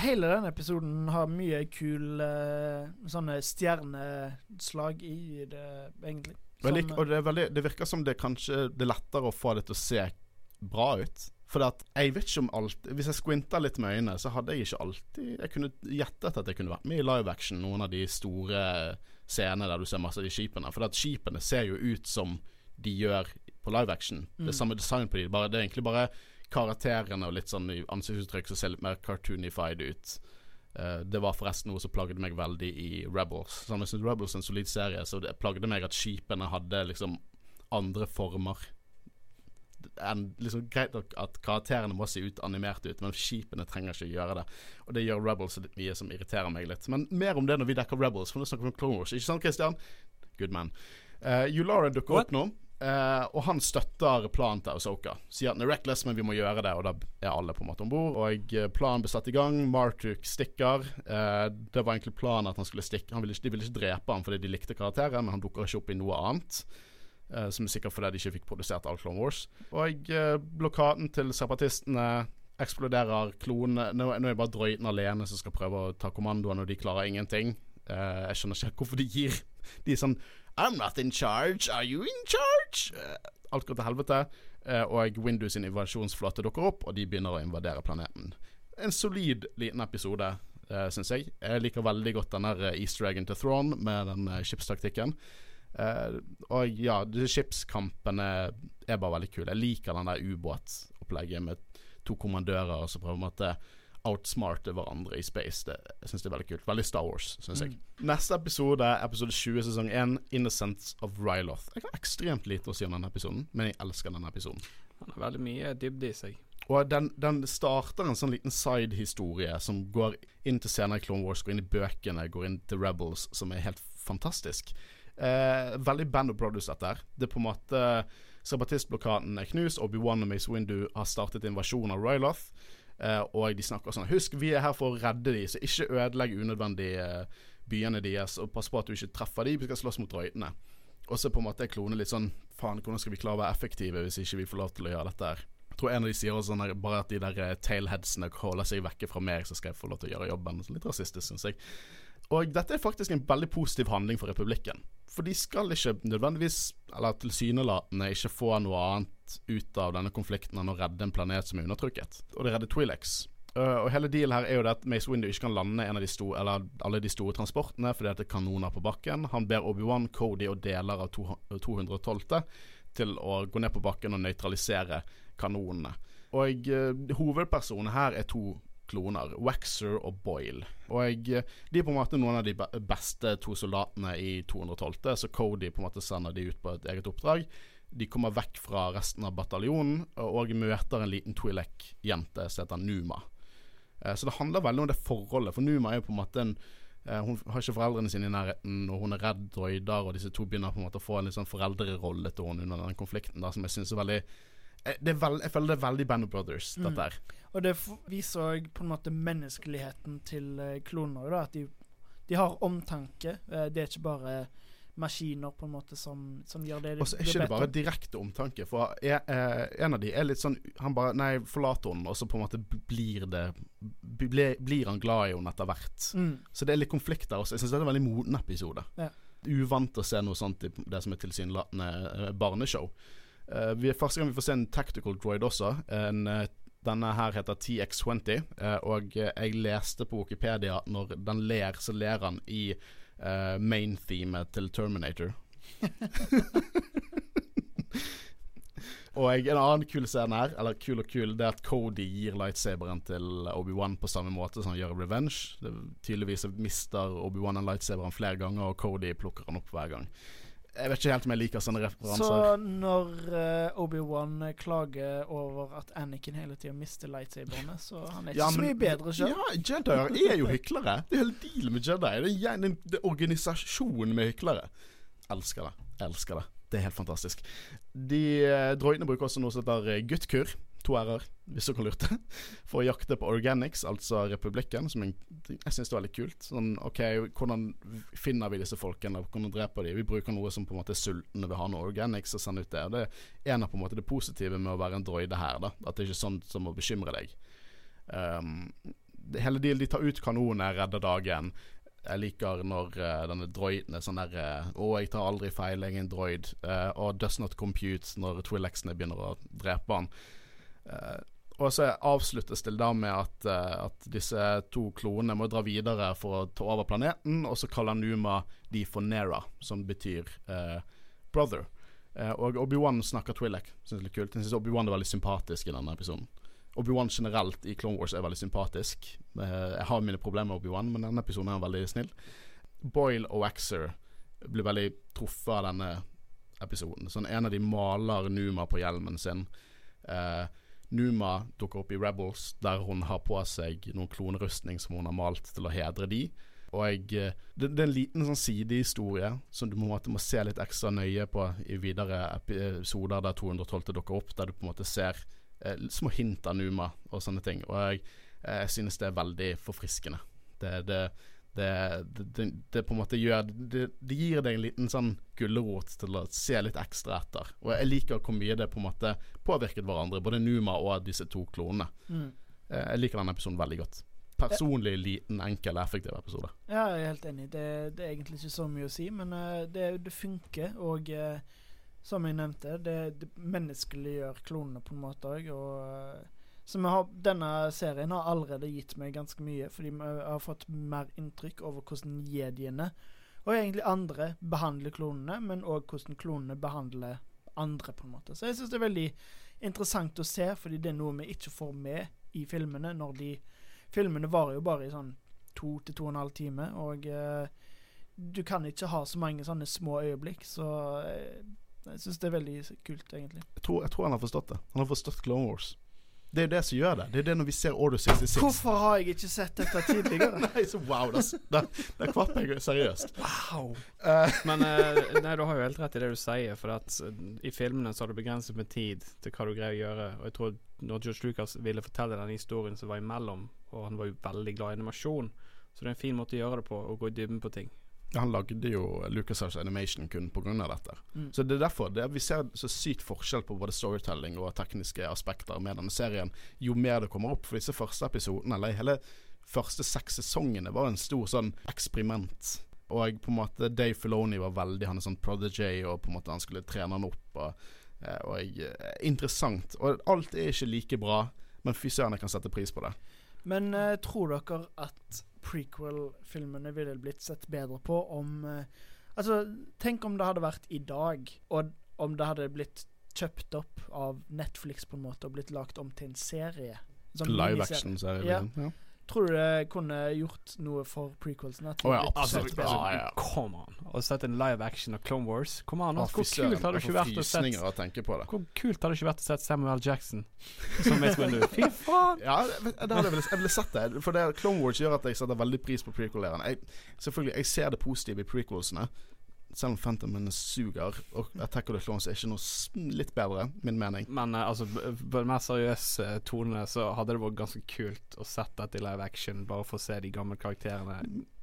[SPEAKER 2] hele denne episoden har mye kul uh, sånne stjerneslag i det, egentlig.
[SPEAKER 1] Veldig, og det, veldig, det, virker som det kanskje Det er lettere å få det til å se bra ut. For at jeg vet ikke om alt Hvis jeg squinta litt med øynene, så hadde jeg ikke alltid Jeg kunne gjettet at jeg kunne vært med i live action noen av de store scenene der du ser masse av de skipene. For at skipene ser jo ut som de gjør på live action. Mm. Det er mm. samme design på de. Bare, det er egentlig bare karakterene og litt sånn ansiktsuttrykk som ser litt mer cartoonified ut. Uh, det var forresten noe som plagde meg veldig i Rebels. Så jeg synes Rebels er en solid serie, så det plagde meg at skipene hadde liksom andre former. en, liksom, Greit nok at karakterene må se ut animert ut, men skipene trenger ikke gjøre det. Og det gjør Rebels litt mye som irriterer meg litt. Men mer om det når vi dekker Rebels, for nå snakker vi om Clone Wars. Ikke sant, Christian? Good man. Uh, Yulara dukker opp nå. Eh, og han støtter planen til Osoka. Sier at den er reckless, men vi må gjøre det. Og da er alle på en måte om bord. Og eh, planen ble satt i gang. Martuk stikker. Uh, det var egentlig planen at han skulle stikke. Han ville, ikke- de ville ikke drepe ham fordi de likte karakteren, men han dukker ikke opp i noe annet. Uh, som er sikkert fordi de ikke fikk produsert all Clone Wars. Og blokaden til separatistene eksploderer klonene. Nå, nå er det bare drøyten alene som skal prøve å ta kommandoen, og de klarer ingenting. Jeg skjønner ikke hvorfor de gir De sånn I'm not in charge, are you in charge? Eh, alt går til helvete. eh, og Windows sin invasjonsflåte dukker opp, og de begynner å invadere planeten. En solid liten episode, uh, syns jeg. Jeg liker veldig godt den der eh, easter eggen til Thrawn med den skipstaktikken. Uh, og ja, skipskampene er bare veldig kule. Jeg liker den der ubåtopplegget med to kommandører som prøver å måte outsmarte hverandre i space. Det, jeg synes det er veldig kult. Veldig Star Wars, syns jeg. Neste episode, episode 20 sesong 1, 'Innocence of Ryloth'. Jeg har ekstremt lite å si om denne episoden, men jeg elsker denne episoden.
[SPEAKER 3] Han har veldig mye dybde i seg.
[SPEAKER 1] Og den, den starter en sånn liten side-historie som går inn til senere i Clone Wars, går inn i bøkene, går inn til Rebels, som er helt fantastisk. Eh, veldig Band of Brothers, dette her. Det er på en måte Separatistblokaden er knust, Obi-Wan og Mace Windu har startet invasjon av Ryloth. Eh, og de snakker sånn Husk, vi er her for å redde de, så ikke ødelegg unødvendig eh, byene deres. Og pass på at du ikke treffer de, vi skal slåss mot røytene. Og så på en måte er klone litt sånn Faen, hvordan skal vi klare å være effektive hvis ikke vi får lov til å gjøre dette her? Jeg tror en av de sier også sånn bare at de der eh, tailheadsene holder seg vekke fra meg, så skal jeg få lov til å gjøre jobben. Så litt rasistisk, syns jeg. Og dette er faktisk en veldig positiv handling for republikken. For de skal ikke nødvendigvis, eller tilsynelatende ikke få noe annet ut av denne konflikten enn å redde en planet som er undertrykket. Og det redder Twi'leks. Uh, og hele dealen her er jo det at Mace Windu ikke kan lande en av de store, eller alle de store transportene fordi det er kanoner på bakken. Han ber Obi-Wan, Cody og deler av to- 212. til å gå ned på bakken og nøytralisere kanonene. Og uh, hovedpersonene her er to kloner, Waxer og Boyle. Og eh, de er på en måte noen av de beste to soldatene i 212., så Cody på en måte sender de ut på et eget oppdrag. De kommer vekk fra resten av bataljonen og møter en liten Twi'lek-jente som heter Numa. Eh, Så det handler veldig om det forholdet, for Numa er jo på en måte en eh, Hun har ikke foreldrene sine i nærheten, og hun er redd droider, og disse to begynner på en måte å få en litt sånn foreldrerolle til henne under den konflikten, da, som jeg syns er veldig eh, det veld, Jeg føler det er veldig Band of Brothers,
[SPEAKER 2] Mm.
[SPEAKER 1] dette her.
[SPEAKER 2] Og det viser òg på en måte menneskeligheten til kloner. Da, at de, de har omtanke. Det er ikke bare maskiner på en måte som, som gjør det de
[SPEAKER 1] Og så er ikke det bare direkte omtanke. For jeg, eh, en av de er litt sånn Han bare Nei, forlater henne, og så på en måte blir det blir, blir han glad i henne etter hvert.
[SPEAKER 2] Mm.
[SPEAKER 1] Så det er litt konflikt der også. Jeg syns det er en veldig moden episode.
[SPEAKER 2] Ja.
[SPEAKER 1] Uvant å se noe sånt i det som er tilsynelatende eh, barneshow. Eh, vi, første gang vi får se en tactical droid også. En, eh, denne her heter TX20, eh, og jeg leste på Wikipedia at når den ler, så ler han i uh, main-themet til Terminator. Og jeg, en annen kul scene her, eller kul og kul, det er at Cody gir lightsaberen til Obi-Wan på samme måte som han gjør i Revenge. Det, tydeligvis mister Obi-Wan den lightsaberen flere ganger, og Cody plukker han opp hver gang. Jeg vet ikke helt om jeg liker sånne referanser.
[SPEAKER 2] Så når uh, Obi-Wan eh, klager over at Anakin hele tida mister lightsaberne, så han er ikke
[SPEAKER 1] Ja,
[SPEAKER 2] så mye bedre sjøl.
[SPEAKER 1] Ja, Jedier er jo hyklere. Det er hele dealen med Jedi. Det er en, organisasjon med hyklere. Elsker det. Elsker det. Det er helt fantastisk. De eh, droidene bruker også noe som heter guttkur. To r-er, hvis dere lurte. For å jakte på organics, altså republikken. Som jeg, jeg syns er veldig kult. Sånn, ok, Hvordan finner vi disse folkene? Hvordan dreper de? Vi bruker noe som på en måte er sultne vil ha noe organics og sende ut det. Det er en av på en måte det positive med å være en droide her. da At det er ikke sånn som å bekymre deg. Um, hele dealen, de tar ut kanonene, redder dagen. Jeg liker når uh, denne droiden er sånn der uh, Å, jeg tar aldri feil, jeg er en droid. uh, og does not compute når Twi'lexene begynner å drepe han. Eh, og så avsluttes det da med at, eh, at disse to klonene må dra videre for å ta over planeten, og så kaller Numa de for Nera, som betyr eh, brother. Og Obi-Wan snakker Twi'lek, syns det er litt kult. Jeg syns Obi-Wan er veldig sympatisk i denne episoden. Obi-Wan generelt i Clone Wars er veldig sympatisk. Jeg har mine problemer med Obi-Wan, men denne episoden er han veldig snill. Boyle og Waxer blir veldig truffet av denne episoden. Sånn En av de maler Numa på hjelmen sin. Eh, Numa dukker opp i Rebels, der hun har på seg noen klonerustning som hun har malt til å hedre de. Og jeg, eh, det, det er en liten sånn sidehistorie som du på en måte må se litt ekstra nøye på i videre episoder der 212 dukker opp, der du på en måte ser eh, små hint av Numa og sånne ting. Og jeg, jeg synes det er veldig forfriskende. Det, det, det, det, det, på en måte gjør det, det, gir deg en liten sånn gulrot til å se litt ekstra etter. Og jeg liker hvor mye det på en måte påvirket hverandre, både Numa og disse to klonene. Mm. Eh, jeg liker denne episoden veldig godt. Personlig liten, enkel, effektiv episode.
[SPEAKER 2] Ja, jeg er helt enig. Det, det er egentlig ikke så mye å si, men uh, det, funker. Og uh, som jeg nevnte, det, det menneskeliggjør klonene på en måte òg. Og så har, denne serien har allerede gitt meg ganske mye, fordi vi har fått mer inntrykk over hvordan jediene og egentlig andre behandler klonene, men òg hvordan klonene behandler andre, på en måte. Så jeg syns det er veldig interessant å se, fordi det er noe vi ikke får med i filmene. når de Filmene varer jo bare i sånn to til to og en halv time, og eh, du kan ikke ha så mange sånne små øyeblikk, så eh, jeg syns det er veldig kult, egentlig.
[SPEAKER 1] Jeg tror, jeg tror han har forstått det. Han har forstått Clone Wars. Det er jo det som gjør det. Det er det når vi ser Order 66.
[SPEAKER 2] Hvorfor har jeg ikke sett dette tidligere?
[SPEAKER 1] nei, så wow. Der, Da kvapp jeg seriøst.
[SPEAKER 2] Wow.
[SPEAKER 3] Uh, Men uh, nei, du har jo helt rett i det du sier, for at uh, i filmene så har du begrenset med tid til hva du greier å gjøre. Og jeg tror når George Lucas ville fortelle den historien som var imellom, og han var jo veldig glad i animasjon, så det er en fin måte å gjøre det på, å gå i dybden på ting.
[SPEAKER 1] Han lagde jo LucasArts Animation kun pga. dette. Mm. Så det er derfor det, vi ser så sykt forskjell på både storytelling og tekniske aspekter med denne serien jo mer det kommer opp. For disse første episodene, eller hele første seks sesongene, var en stor sånn eksperiment. Og på en måte Dave Filoni var veldig Han er sånn prodigy, og på en måte han skulle trene han opp. Og, eh, og eh, Interessant. Og alt er ikke like bra, men fy søren, jeg kan sette pris på det.
[SPEAKER 2] Men uh, tror dere at prequel-filmene ville blitt sett bedre på om uh, Altså, tenk om det hadde vært i dag, og om det hadde blitt kjøpt opp av Netflix på en måte og blitt lagt om til en serie.
[SPEAKER 1] Live action-serie. Ja.
[SPEAKER 2] Liksom. Ja. Tror du det kunne gjort noe for prequelsene?
[SPEAKER 1] Oh, ja, absolutt.
[SPEAKER 3] Altså, ja, ja. Come on. Å sette en live action av Clone Wars Kom an, Hvor kult hadde det ikke vært å sett Hvor kult hadde det ikke vært å sett Samuel Jackson som Mace Windu? Fy faen!
[SPEAKER 1] Ja, det hadde jeg, jeg ville sett det. For det, Clone Wars gjør at jeg setter veldig pris på prequel-eren. Selvfølgelig, jeg ser det positive i prequelsene selv om Phantom Menace suger, og Attack of the Clones er ikke noe litt bedre, min mening.
[SPEAKER 3] Men uh, altså, på den mer seriøse tonene så hadde det vært ganske kult å sette dette i live action, bare for å se de gamle karakterene.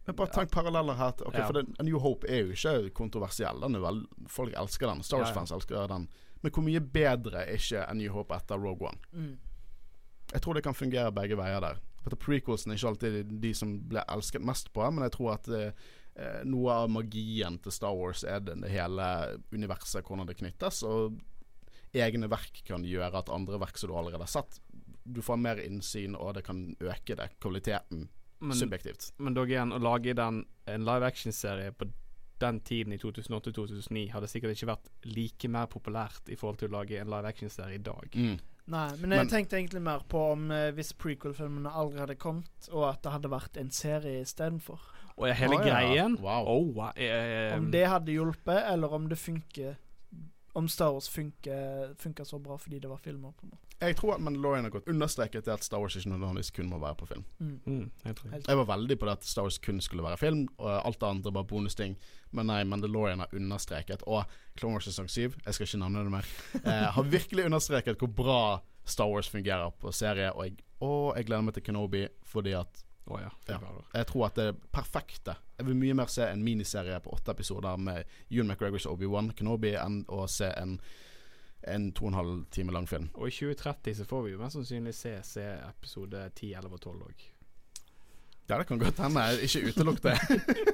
[SPEAKER 1] Men bare tenk paralleller her. Til, okay, ja. For det, A New Hope er jo ikke kontroversiell. Den er vel, folk elsker den. Star Wars-fans ja, ja. elsker den. Men hvor mye bedre er ikke A New Hope etter Rogue One? Mm. Jeg tror det kan fungere begge veier der. For Prequelsen er ikke alltid de som ble elsket mest på, men jeg tror at uh, eh, noe av magien til Star Wars er det, det hele universet, hvordan det knyttes. Og egne verk kan gjøre at andre verk som du allerede har sett, du får mer innsyn, og det kan øke det, kvaliteten, men, subjektivt.
[SPEAKER 3] Men dog igjen, å lage den, en live action-serie på den tiden i 2008-2009 hadde sikkert ikke vært like mer populært i forhold til å lage en live action-serie i dag.
[SPEAKER 2] Mm. Nei, men jeg men, tenkte egentlig mer på om eh, hvis prequel-filmene aldri hadde kommet, og at det hadde vært en serie istedenfor.
[SPEAKER 3] Og hele oh, ja. greien
[SPEAKER 1] wow.
[SPEAKER 3] Oh, wow.
[SPEAKER 2] Eh, om det hadde hjulpet, eller om det funker Om Star Wars funker, funker så bra fordi det var filmer. på en måte
[SPEAKER 1] Jeg tror at Mandalorian har gått understreket til at Star Wars ikke nødvendigvis kun må være på film.
[SPEAKER 3] Mm. Mm, jeg,
[SPEAKER 1] jeg, var veldig på det at Star Wars kun skulle være film, og alt det andre var bonusting. Men nei, Mandalorian har understreket, og Clone Wars sesong 7, jeg skal ikke nevne det mer, eh, har virkelig understreket hvor bra Star Wars fungerer på serie. Og jeg, og jeg gleder meg til Kenobi fordi at
[SPEAKER 3] Oh, ja.
[SPEAKER 1] Ja. Jeg tror at det er perfekte. Jeg vil mye mer se en miniserie på åtte episoder med Ewan McGregors Obi-Wan Kenobi enn å se en, en to og en halv time lang film.
[SPEAKER 3] Og i 2030 så får vi jo mest sannsynlig se episode 10, 11 og 12 òg.
[SPEAKER 1] Ja, det kan godt hende. Ikke utelukk det.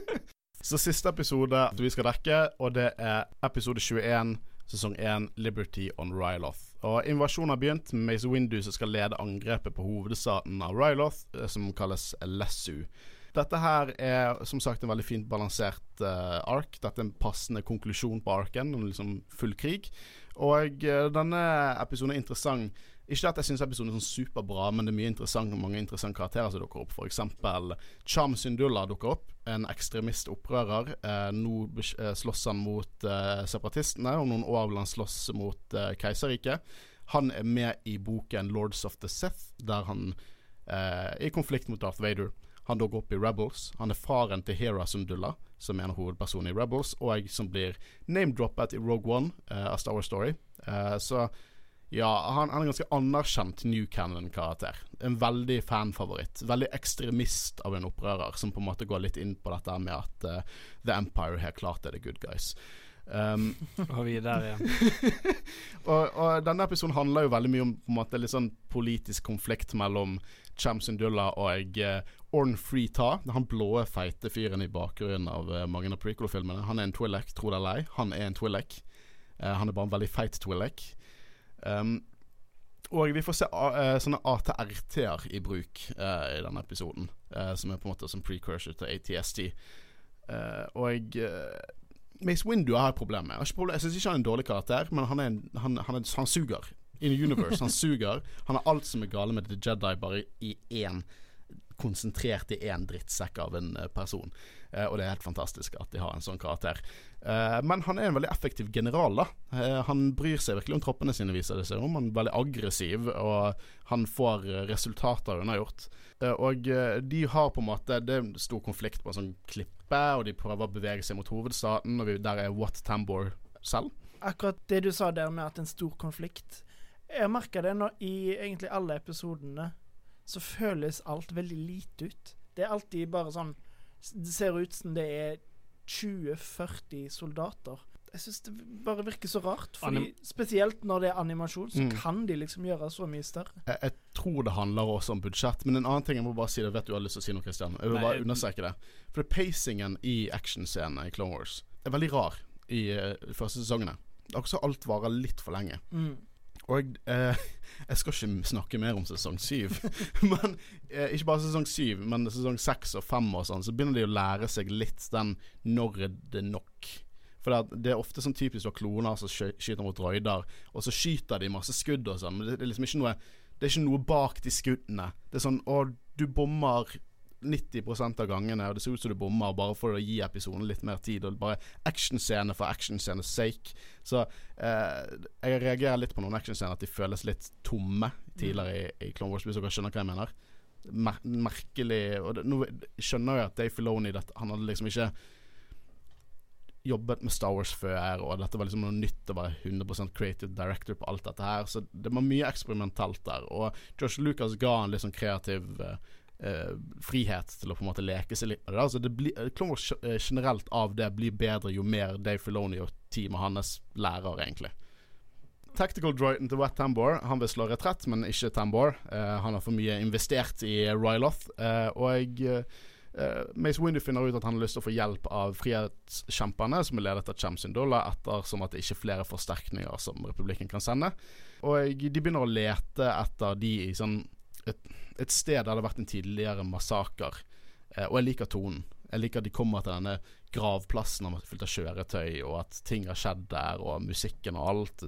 [SPEAKER 1] så siste episode vi skal dekke, og det er episode 21 sesong 1, Liberty on Ryloth. Og Invasjonen har begynt med Mace Windu som skal lede angrepet på hovedstaden av Ryloth, eh, som kalles Lessu. Dette her er som sagt en veldig fint balansert uh, ark. Dette er en passende konklusjon på arken, liksom full krig. Og uh, denne episoden er interessant ikke at jeg syns episoden er sånn superbra, men det er mye interessant og mange interessante karakterer som dukker opp. F.eks. Cham Syndulla dukker opp. En ekstremist opprører. Eh, nå eh, slåss han mot eh, separatistene. Om noen år vil han slåss mot eh, keiserriket. Han er med i boken 'Lords of the Sith', der han eh, er i konflikt mot Darth Vader. Han dukker opp i Rebels. Han er faren til Hera Sundulla, som er en hovedperson i Rebels, og jeg som blir name-droppet i Rogue One uh, av Star Wars Story. Uh, så ja, han, han, er en ganske anerkjent New Cannon-karakter. En veldig fanfavoritt. Veldig ekstremist av en opprører, som på en måte går litt inn på dette med at uh, The Empire helt klart er the good guys. Um,
[SPEAKER 3] og vi er der igjen.
[SPEAKER 1] og, og, denne episoden handler jo veldig mye om på en måte litt sånn politisk konflikt mellom Cham Syndulla og uh, Orn Freeta. Han blå, feite fyren i bakgrunnen av uh, mange av prequel-filmene. Han er en Twillek, tro det eller ei. Han er en Twillek. Uh, han er bare en veldig feit Twillek. Um, og vi får se uh, sånne ATRT-er i bruk uh, i denne episoden, uh, som er på en måte som precursor til ATST. og Mace Windu har jeg problemer med. Jeg, jeg syns ikke han er en dårlig karakter, men han, en, han, han, er, han suger. In the universe. Han suger. Han har alt som er gale med The Jedi, bare i én konsentrert i én drittsekk av en person. Eh, og det er helt fantastisk at de har en sånn karakter. Eh, men han er en veldig effektiv general. da Eh, Han bryr seg virkelig om troppene sine, viser det seg om. Han er veldig aggressiv, og han får resultater unnagjort. og de har på en måte Det er en stor konflikt på en sånn klippe, og de prøver å bevege seg mot hovedstaten, og vi, der er Wat Tambor selv.
[SPEAKER 2] Akkurat det du sa der med at en stor konflikt Jeg merka det nå i egentlig alle episodene så føles alt veldig lite ut. Det er alltid bare sånn det ser ut som det er 20-40 soldater. Jeg syns det bare virker så rart. Fordi Anim Spesielt når det er animasjon, så mm. kan de liksom gjøre så mye større.
[SPEAKER 1] Jeg, jeg, tror det handler også om budsjett, men en annen ting jeg må bare si det. Vet du har lyst til å si noe, Christian? Jeg vil Nei, bare understreke det. For pacingen i actionscenene i Clone Wars er veldig rar i uh, de første sesongene. Akkurat som alt varer litt for lenge. Mm. Og eh, jeg skal ikke snakke mer om sesong syv. men eh, ikke bare sesong syv, men sesong seks og fem og sånn, så begynner de å lære seg litt den 'når er det nok'. For det, det er ofte sånn typisk at kloner som skyter mot droider, og så skyter de masse skudd og sånn, men det, det, er liksom ikke noe Det er ikke noe bak de skuddene. Det er sånn 'Å, du bommer 90 av gangene, og det ser ut som du bommer bare for å gi episoden litt mer tid. Og bare actionscene for actionscenes sake. Så eh, jeg reagerer litt på noen actionscener at de føles litt tomme tidligere i, i Clone Wars, hvis dere skjønner hva jeg mener. Mer merkelig Og det, nå skjønner jeg at Dave Filoni At Han hadde liksom ikke jobbet med Star Wars før, og dette var liksom noe nytt. å være 100% creative director på alt dette her. Så det var mye eksperimentalt der. Og Josh Lucas ga en litt sånn kreativ uh, eh, frihet til å på en måte leke seg litt med det. Altså det blir, Clone Wars eh, generelt av det blir bedre jo mer Dave Filoni og teamet hans lærer, egentlig. Tactical droiden til Wet Tambor Han vil slå retrett, men ikke Tambor. Uh, han har for mye investert i Ryloth. Uh, og uh, Mace Windu finner ut at han har lyst til å få hjelp av frihetskjemperne, som er ledet av Cham Syndola, ettersom at det ikke er flere forsterkninger som republikken kan sende. Og de begynner å lete etter de i sånn et, et, sted der det har vært en tidligere massaker. Eh, og jeg liker tonen. Jeg liker at de kommer til denne gravplassen fylt av kjøretøy, og at ting har skjedd der, og musikken og alt.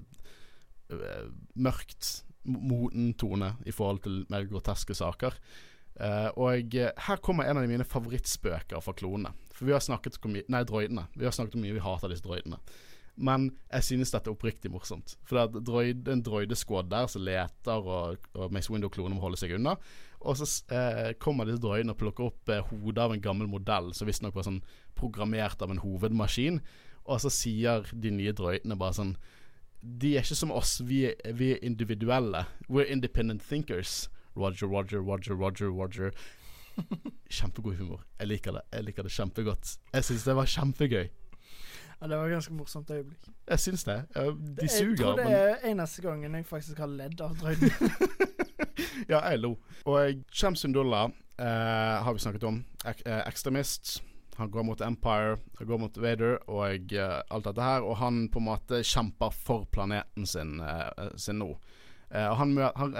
[SPEAKER 1] Eh, mørkt, moden tone i forhold til mer groteske saker. Eh, og her kommer en av mine favorittspøker fra klonene. For vi har snakket om Nei, droidene. Vi har snakket om mye vi hater disse droidene. Men jeg synes dette er oppriktig morsomt. For det er droid, en droidesquad der som leter, og, og Mace Window-klonen må holde seg unna. Og så eh, kommer disse droidene og plukker opp eh, hodet av en gammel modell som visstnok var sånn programmert av en hovedmaskin. Og så sier de nye droidene bare sånn De er ikke som oss, vi er, vi er individuelle. We're independent thinkers. Roger, Roger, Roger, Roger, Roger. Kjempegod humor. Jeg liker det. Jeg liker det kjempegodt. Jeg syns det var kjempegøy.
[SPEAKER 2] Ja, Det var et ganske morsomt øyeblikk.
[SPEAKER 1] Jeg syns det. De suger.
[SPEAKER 2] Jeg tror det er eneste gangen jeg faktisk har ledd av drøyden.
[SPEAKER 1] ja, jeg lo. Og Shamsundullah eh, har vi snakket om. Ek eh, ekstremist. Han går mot Empire, han går mot Vader og eh, alt dette her. Og han på en måte kjemper for planeten sin, eh, sin nå. og han, han,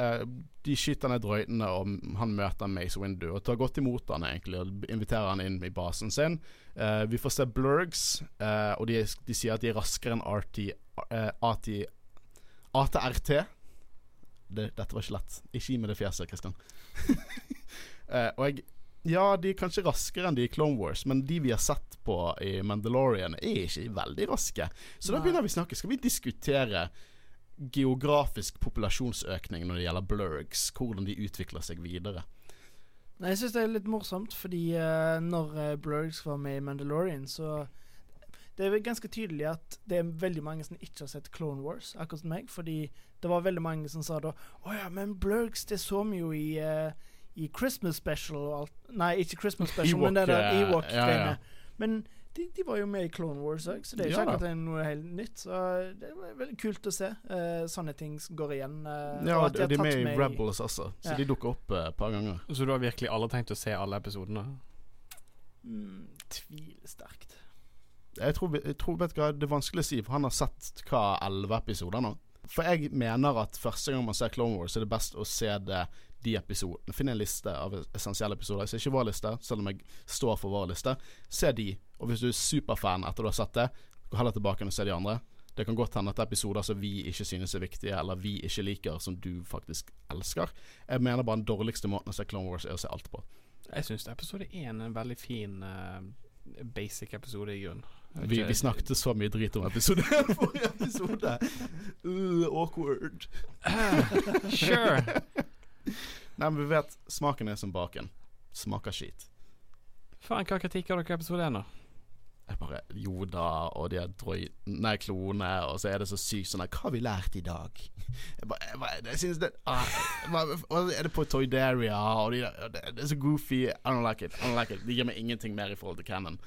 [SPEAKER 1] de skyter ned drøytene, og han møter Mace Windu og tar godt imot han egentlig og inviterer han inn i basen sin. Uh, vi får se blurgs, og de, de, sier at de er raskere enn RT, AT, ATRT. Det, dette var ikke lett. Ikke gi meg det fjeset, Kristian. og jeg ja, de er kanskje raskere enn de i Clone Wars, men de vi har sett på i Mandalorian, er ikke veldig raske. Så Nei. da begynner vi å snakke. Skal vi diskutere geografisk populasjonsøkning når det gjelder blurgs. Hvordan de utvikler seg videre.
[SPEAKER 2] Nei, Jeg syns det er litt morsomt, fordi uh, når uh, Blurgs var med i Mandalorian, så Det er ganske tydelig at det er veldig mange som ikke har sett Clone Wars, akkurat som meg. Fordi det var veldig mange som sa da Å ja, men Blurgs, det så vi jo i uh, i Christmas Special og alt Nei, ikke Christmas Special, men det der
[SPEAKER 1] Ewok, eh,
[SPEAKER 2] Ewok-greiene.
[SPEAKER 1] ja, ja.
[SPEAKER 2] Men de, de var jo med i Clone Wars òg, så det er ikke
[SPEAKER 1] Ja
[SPEAKER 2] akkurat noe helt nytt. Så det er veldig kult å se. Uh, sånne ting går igjen. Uh,
[SPEAKER 1] Ja,
[SPEAKER 2] og
[SPEAKER 1] de, de er med i Rebels også, så
[SPEAKER 2] Ja.
[SPEAKER 1] de dukker opp et et par ganger.
[SPEAKER 3] Så du har virkelig alle tenkt å se alle episodene?
[SPEAKER 2] Mm, tviler sterkt.
[SPEAKER 1] Jeg tror, jeg tror vet du hva, Det er vanskelig å si, for han har sett hva elleve episoder nå. For jeg mener at første gang man ser Clone Wars, er det best å se det de episodene. Finn en liste av essensielle episoder. Så ikke vår liste, selv om jeg står for vår liste. Se de. Og hvis du er superfan etter du har sett det, gå heller tilbake og se de andre. Det kan godt hende at det er episoder som vi ikke synes er viktige, eller vi ikke liker, som du faktisk elsker. Jeg mener bare den dårligste måten å se Clone Wars er å se alt på.
[SPEAKER 3] Jeg syns episode én er en veldig fin uh, basic episode, i grunnen.
[SPEAKER 1] Vi, vi snakket så mye drit om episode forrige episode. Uh, awkward.
[SPEAKER 3] Sure.
[SPEAKER 1] Nei, men vi vet smaken er som baken. Smaker skit.
[SPEAKER 3] Faen, hva kritikk har dere på episode én, da?
[SPEAKER 1] Jeg bare Yoda og de er drøy... Nei, klone, og så er det så sykt sånn her, Hva har vi lært i dag? Jeg bare, jeg bare Jeg synes det ah, Er det på Toydaria, og de der det, det er så goofy. I don't like it. I don't like it. Det gir meg ingenting mer i forhold til canon.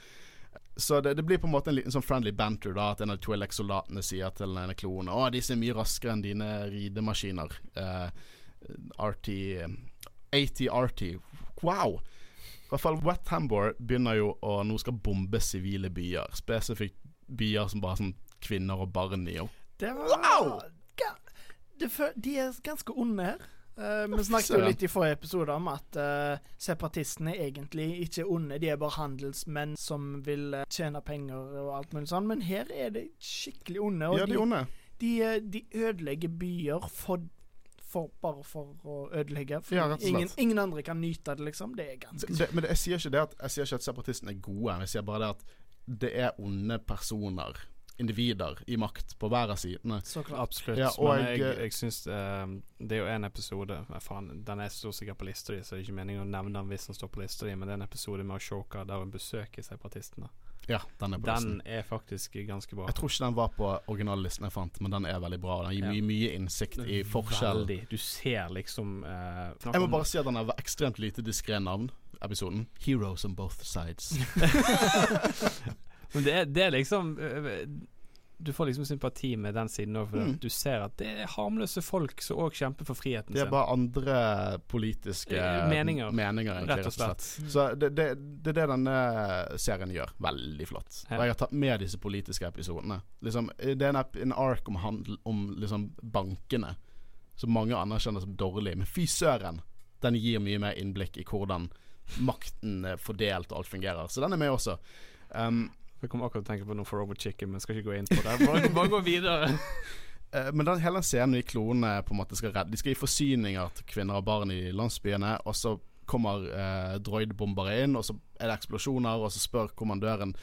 [SPEAKER 1] Så det, det blir på en måte en liten sånn friendly banter, da at en av Twi'lek-soldatene sier til en klone Å, disse er mye raskere enn dine ridemaskiner. Eh, RT 80 RT. Wow! I hvert fall Wet Hambor begynner jo å nå skal bombe sivile byer. Spesifikt byer som bare sånn kvinner og barn i. Og
[SPEAKER 2] Det var
[SPEAKER 1] Wow!
[SPEAKER 2] De er ganske onde her. Uh, vi snakket jo litt i forrige episode om at uh, separatistene egentlig ikke er onde. De er bare handelsmenn som vil uh, tjene penger og alt mulig sånn. Men her er de skikkelig onde.
[SPEAKER 1] Ja, de er onde.
[SPEAKER 2] de, de ødelegger byer for, for bare for å ødelegge. For
[SPEAKER 1] Ja,
[SPEAKER 2] ingen, ingen andre kan nyte det, liksom. Det er ganske
[SPEAKER 1] Det, men jeg sier ikke det at Jeg sier ikke at separatistene er gode. Jeg sier bare det at det er onde personer, individer, i makt på hver av sidene.
[SPEAKER 2] så klart.
[SPEAKER 3] Absolutt.
[SPEAKER 1] Ja, og
[SPEAKER 3] men jeg,
[SPEAKER 1] jeg-
[SPEAKER 3] jeg syns eh, Det er jo en episode faen, Den er så sikkert på lista di, så det er ikke meningen å nevne den hvis den står på lista di, men det er en episode med Ashoka der hun besøker separatistene.
[SPEAKER 1] Ja, den er på
[SPEAKER 3] Den
[SPEAKER 1] listen.
[SPEAKER 3] er faktisk ganske bra.
[SPEAKER 1] Jeg tror ikke den var på originallisten jeg fant, men den er veldig bra. Den gir
[SPEAKER 3] Ja.
[SPEAKER 1] mye, mye innsikt i forskjell.
[SPEAKER 3] Veldig. Du ser liksom uh,
[SPEAKER 1] Jeg må bare si at den har ekstremt lite diskré navn, episoden. 'Heroes on both sides'.
[SPEAKER 3] Men det er, det er liksom øh, Du får liksom sympati med den siden òg, for
[SPEAKER 1] Mm.
[SPEAKER 3] du ser at det er harmløse folk som òg kjemper for friheten sin.
[SPEAKER 1] Det er
[SPEAKER 3] sin.
[SPEAKER 1] bare andre politiske
[SPEAKER 3] Eh, meninger.
[SPEAKER 1] meninger egentlig,
[SPEAKER 3] Rett og slett.
[SPEAKER 1] Så det, det, det er det denne serien gjør. Veldig flott.
[SPEAKER 3] Ja.
[SPEAKER 1] Og jeg har tatt med disse politiske episodene. Liksom, det er en, en ark om, handel, om liksom bankene, som mange anerkjenner som dårlig. Men fy søren, den gir mye mer innblikk i hvordan makten er fordelt og alt fungerer. Så den er med også. Um,
[SPEAKER 3] Jeg kommer akkurat til å tenke på noe for Robert Chicken, men skal ikke gå inn på det. Bare, bare gå videre.
[SPEAKER 1] Eh, Men den hele scenen i klonene på en måte skal redde De skal gi forsyninger til kvinner og barn i landsbyene, og så kommer eh, droidbombere inn, og så er det eksplosjoner, og så spør kommandøren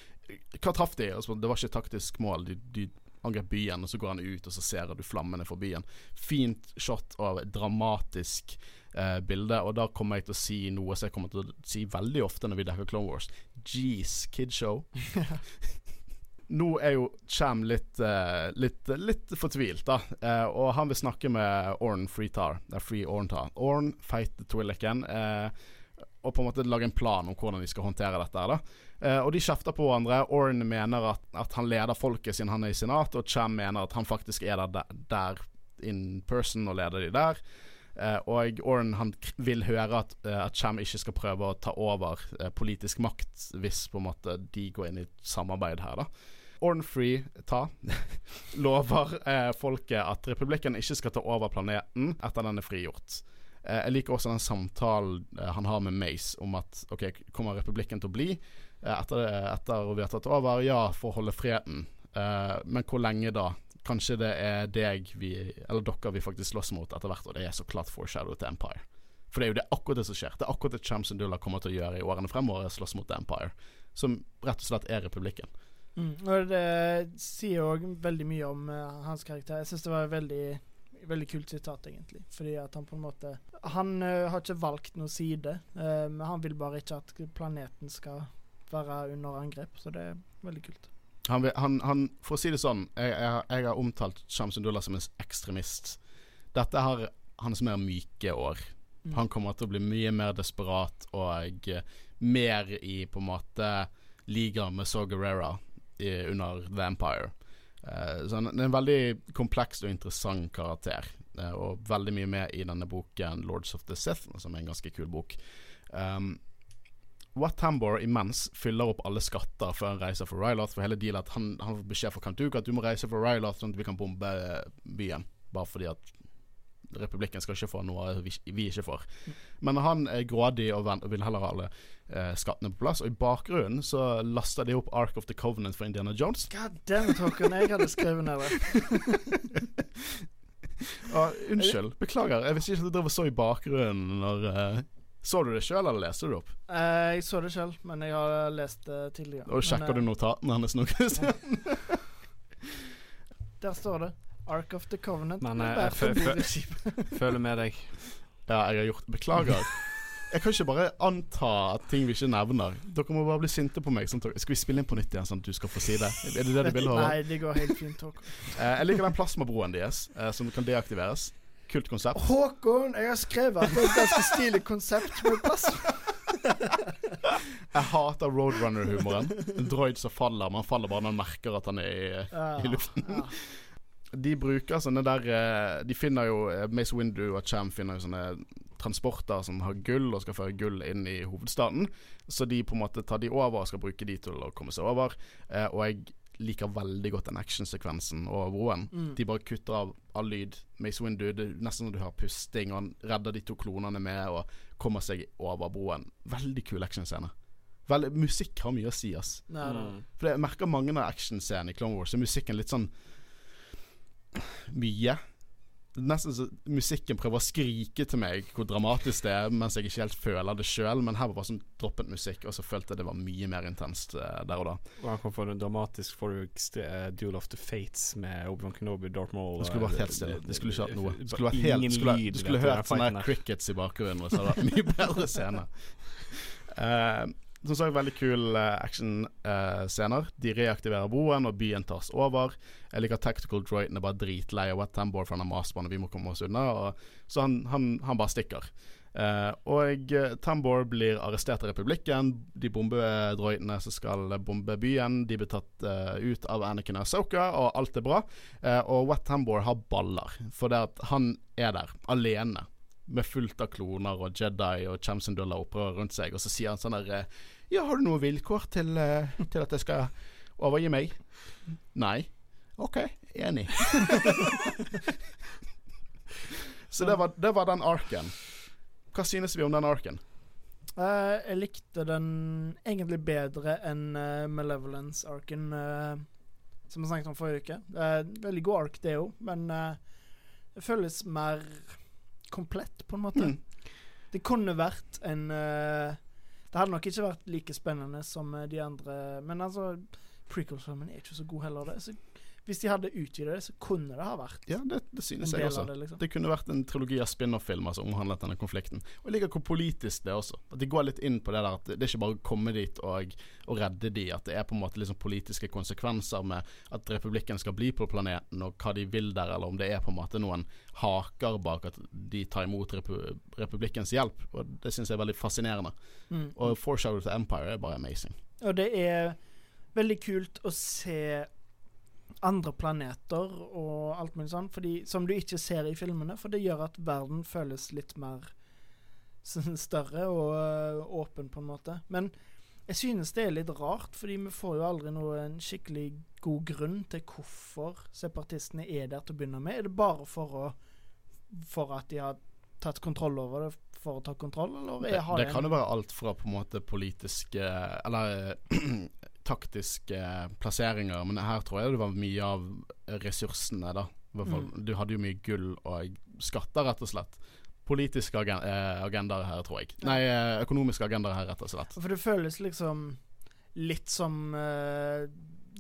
[SPEAKER 1] Hva traff de? Og så, det var ikke et taktisk mål, de, de angrep byen, og så går han ut, og så ser du flammene for byen. Fint shot av dramatisk eh, bildet. og da kommer jeg til å si noe som jeg kommer til å si veldig ofte når vi dekker Clone Wars. Jeez, kidshow. Nå er jo Cham litt, eh, litt, litt fortvilt, da. Eh, og han vil snakke med Orn Freetar. Det er Free Orntar. Orn, feite Twilliken. Eh, og på en måte lage en plan om hvordan de skal håndtere dette. her da Uh, Og de kjefter på hverandre. Orn mener at, at han leder folket siden han er i senat, og Cham mener at han faktisk er der, der in person og leder de der. Eh, og Oren han vil høre at, eh, at Cham ikke skal prøve å ta over eh, politisk makt hvis på en måte de går inn i samarbeid her, da. Ornfree ta lover eh, folket at republikken ikke skal ta over planeten etter den er frigjort. Eh, jeg liker også den samtalen eh, han har med Mace om at OK, kommer republikken til å bli eh, etter, at vi har tatt over? Ja, for å holde freden. Men hvor lenge da? Kanskje det er deg vi, eller dere vi faktisk slåss mot etter hvert, og det er så klart foreshadow til Empire. For det er jo det akkurat det som skjer. Det er akkurat det Champs Dulla kommer til å gjøre i årene fremover, er slåss mot Empire. Som rett og slett er republikken.
[SPEAKER 2] Mm. Og det sier òg veldig mye om uh, hans karakter. Jeg syns det var veldig, veldig kult sitat, egentlig. Fordi at han på en måte Han uh, har ikke valgt noen side, Uh, han vil bare ikke at planeten skal være under angrep, så det er veldig kult.
[SPEAKER 1] Han, han, han, for å si det sånn, jeg, jeg, jeg har omtalt Shamsundullah som en ekstremist. Dette har hans mer myke år.
[SPEAKER 2] Mm.
[SPEAKER 1] Han kommer til å bli mye mer desperat og eh, mer i på en måte ligaen med Saw Gerrera i, under The Empire. Uh, så han er en veldig kompleks og interessant karakter. uh, og veldig mye med i denne boken 'Lords of the Sith', som er en ganske kul bok. Um, Wat Tambor imens fyller opp alle skatter før han reiser for Ryloth. For hele dealet at han, han får beskjed fra Count Duke at du må reise for Ryloth sånn at vi kan bombe eh, byen. Bare fordi at republikken skal ikke få noe vi, vi ikke får. Men han er grådig og og vil heller ha alle eh, skattene på plass. Og i bakgrunnen så laster de opp Ark of the Covenant for Indiana Jones.
[SPEAKER 2] God damn it, Håkon. Jeg hadde skrevet ned det.
[SPEAKER 1] Og, unnskyld, beklager. Jeg visste ikke at du drev og så i bakgrunnen når eh, Så du det sjøl, eller leste du det opp?
[SPEAKER 2] Eh, jeg så det sjøl, men jeg har lest det tidligere.
[SPEAKER 1] Og sjekker du
[SPEAKER 2] Men,
[SPEAKER 1] notatene hennes nå? Kristian?
[SPEAKER 2] eh, Der står det. Ark of the Covenant.
[SPEAKER 3] Men, eh, jeg. Føler med deg.
[SPEAKER 1] Ja, jeg har gjort Beklager. Jeg kan ikke bare anta ting vi ikke nevner. Dere må bare bli sinte på meg. Sånn skal vi spille inn på nytt igjen, sånn at du skal få si det? Er det det du vil, høre?
[SPEAKER 2] Nei, det går helt fint, Håkon.
[SPEAKER 1] Eh, jeg liker den plasmabroen deres, eh, som kan deaktiveres. Kult konsept.
[SPEAKER 2] Håkon, jeg har skrevet at det er et ganske stilig konsept med plass.
[SPEAKER 1] Jeg hater Roadrunner-humoren. En droid som faller, man faller bare når man merker at han er i,
[SPEAKER 2] Ja,
[SPEAKER 1] i luften.
[SPEAKER 2] ja.
[SPEAKER 1] De bruker sånne der eh, De finner jo eh, Mace Windu og Cham finner jo sånne transporter som har gull og skal føre gull inn i hovedstaden. Så de på en måte tar de over og skal bruke de til å komme seg over. Eh, og jeg liker veldig godt den actionsekvensen over broen.
[SPEAKER 2] Mm.
[SPEAKER 1] De bare kutter av all lyd. Mace Windu, det er nesten som du hører pusting. Og han redder de to klonene med og kommer seg over broen. Veldig kul actionscene. Veldig, musikk har mye å si, ass.
[SPEAKER 2] Nei.
[SPEAKER 3] Mm.
[SPEAKER 1] For jeg merker mange av actionscenene i Clone Wars, så er musikken litt sånn mye. Nesten så musikken prøver å skrike til meg hvor dramatisk det er, mens jeg ikke helt føler det sjøl. Men her var bare sånn droppet musikk, og så følte jeg det var mye mer intenst uh, der og da.
[SPEAKER 3] Og han kom for en dramatisk for uh, eh, Duel of the Fates med Obi-Wan Kenobi, Darth Maul
[SPEAKER 1] Det skulle
[SPEAKER 3] eh,
[SPEAKER 1] vært helt stille. Det skulle ikke hatt noe. Det skulle vært helt, skulle,
[SPEAKER 3] lyd,
[SPEAKER 1] du skulle hørt sånne crickets i bakgrunnen, og så hadde det vært mye bedre scene. Eh, som sagt, veldig kul uh, actionscener. De reaktiverer broen, og byen tas over. Jeg liker tactical droiden er bare dritlei av Wet Tambor, for han har mast vi må komme oss unna. Og, så han, han, han bare stikker. Uh, og Tambor blir arrestert av republikken. De bombedroidene som skal bombe byen, de blir tatt uh, ut av Anakin og og alt er bra. Uh, og Wet Tambor har baller, for det at han er der alene. Med fullt av kloner og Jedi og Chamsundullah opprør rundt seg. Og så sier han sånn der eh, Ja, har du noe vilkår til, eh, til at jeg skal overgi meg? Nei. OK, enig. så det var, det var den arken. Hva synes vi om den arken?
[SPEAKER 2] Uh, jeg likte den egentlig bedre enn uh, Malevolence-arken uh, som vi snakket om forrige uke. Veldig god ark, det òg, men det føles mer komplett, på en måte.
[SPEAKER 1] Mm.
[SPEAKER 2] Det kunne vært en uh, Det hadde nok ikke vært like spennende som eh, de andre, men altså Prequel-filmen er ikke så god heller. Det. Så hvis de hadde utvidet det, så kunne det ha vært
[SPEAKER 1] Ja, det, det synes jeg også.
[SPEAKER 2] det, liksom.
[SPEAKER 1] Det kunne vært en trilogi av spin-off-filmer som omhandlet denne konflikten. Og jeg liker hvor politisk det er også. At de går litt inn på det der at det er ikke bare å komme dit og, og redde de, at det er på en måte liksom politiske konsekvenser med at republikken skal bli på planeten, og hva de vil der, eller om det er på en måte noen haker bak at de tar imot repu republikkens hjelp. Og det synes jeg er veldig fascinerende.
[SPEAKER 2] Mm.
[SPEAKER 1] Og Foreshadow to Empire er bare amazing.
[SPEAKER 2] Og det er veldig kult å se andre planeter og alt mulig sånn, fordi, som du ikke ser i filmene. For det gjør at verden føles litt mer større og øh, åpen, på en måte. Men jeg synes det er litt rart, fordi vi får jo aldri noen skikkelig god grunn til hvorfor separatistene er der til å begynne med. Er det bare for å For at de har tatt kontroll over det for å ta kontroll, eller
[SPEAKER 1] Det, det kan jo være alt fra på en måte politiske Eller taktiske plasseringer, men her tror jeg det var mye av ressursene, da.
[SPEAKER 2] Mm.
[SPEAKER 1] Du hadde jo mye gull og skatter, rett og slett. Politiske agen eh, agendaer her, tror jeg. Nei, eh, økonomiske agendaer her, rett og slett.
[SPEAKER 2] For det føles liksom litt som uh,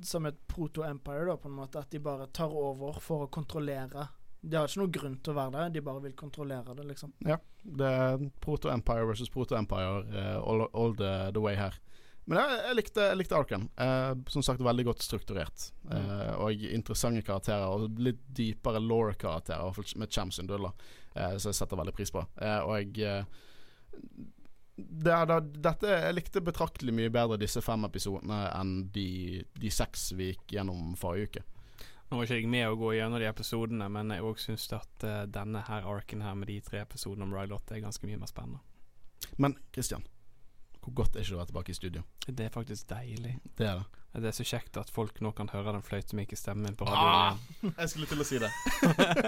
[SPEAKER 2] som et proto-empire, da, på en måte. At de bare tar over for å kontrollere. De har ikke noen grunn til å være der, de bare vil kontrollere det, liksom.
[SPEAKER 1] Ja. Det er proto-empire versus proto-empire uh, all, all the, the, way her. Men jeg, jeg, likte, jeg likte Arken. Eh, som sagt veldig godt strukturert. Eh, og interessante karakterer. Og litt dypere law-karakterer, med Cham sin som så jeg setter veldig pris på. og jeg det er, det, dette, jeg likte betraktelig mye bedre disse fem episodene enn de, de seks vi gikk gjennom forrige uke.
[SPEAKER 3] Nå var ikke jeg med å gå gjennom de episodene, men jeg òg syns at uh, denne her arken her med de tre episodene om Rylot er ganske mye mer spennende.
[SPEAKER 1] Men Christian, hvor godt er ikke det å være tilbake i studio?
[SPEAKER 3] Det er faktisk deilig.
[SPEAKER 1] Det er det.
[SPEAKER 3] Det er så kjekt at folk nå kan høre den fløytemyke stemmen min på radioen.
[SPEAKER 1] Ah, jeg skulle til å si det.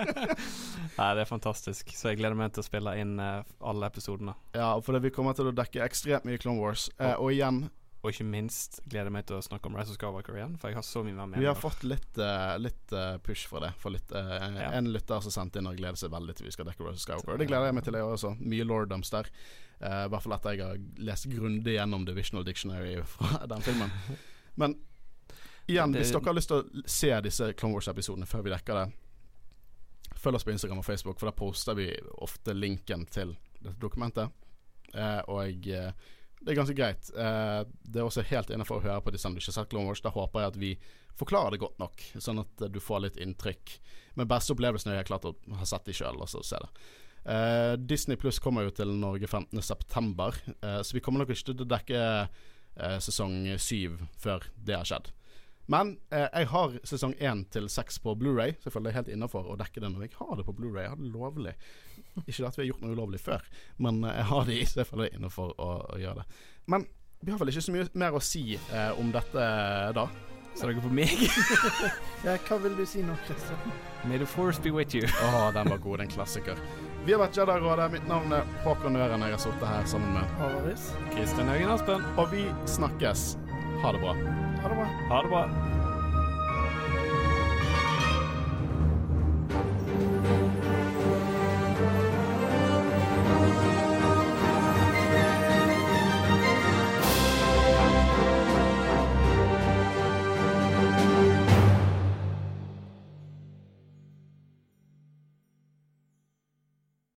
[SPEAKER 3] Nei, det er fantastisk. Så jeg gleder meg til å spille inn uh, alle episodene.
[SPEAKER 1] Ja, for vi kommer til å dekke ekstremt mye Clone Wars. Uh, og igjen
[SPEAKER 3] og ikke minst gleder jeg meg til å snakke om Rise of Skywalker igjen. For jeg har så mye mer meninger.
[SPEAKER 1] Vi har fått litt, uh, litt uh, push for det. For litt, uh, ja. En lytter som sendte inn og gleder seg veldig til vi skal dekke Rise of Skywalker. Det gleder jeg meg til, jeg også. Mye lordoms der. I hvert fall etter jeg har lest grundig gjennom Divisional Dictionary fra den filmen. Men igjen, det, hvis dere har lyst til å se disse Clone Wars-episodene før vi dekker det, følg oss på Instagram og Facebook, for der poster vi ofte linken til dette dokumentet. og jeg det er ganske greit. Uh, det er også helt innenfor å høre på disse du ikke har sett Clone Wars. Da håper jeg at vi forklarer det godt nok, sånn at du får litt inntrykk. Men beste opplevelsen er jeg klart å ha sett de sjøl, og så se det. Uh, Disney Pluss kommer jo til Norge 15.9, uh, så vi kommer nok ikke til å dekke uh, sesong 7 før det har skjedd. Men uh, jeg har sesong én til seks på Blu-ray, er helt innafor å dekke det når jeg har det på Blu-ray. Jeg har det lovlig. Ikke at vi har gjort noe ulovlig før, men eh, jeg har det i, så det er innafor å, å, gjøre det. Men vi har vel ikke så mye mer å si eh, om dette eh, da.
[SPEAKER 3] Så dere på meg?
[SPEAKER 2] ja, hva vil du si nå, Christian?
[SPEAKER 3] May the force be with you.
[SPEAKER 1] Å, oh, den var god. En klassiker. Vi har vært Jedi-rådet. Mitt navn er Håkon Øren. Jeg har sittet her sammen med
[SPEAKER 2] Håvaris.
[SPEAKER 3] Kristian Høgen Aspen.
[SPEAKER 1] Og vi snakkes. Ha det bra.
[SPEAKER 2] Ha det bra.
[SPEAKER 3] Ha det bra.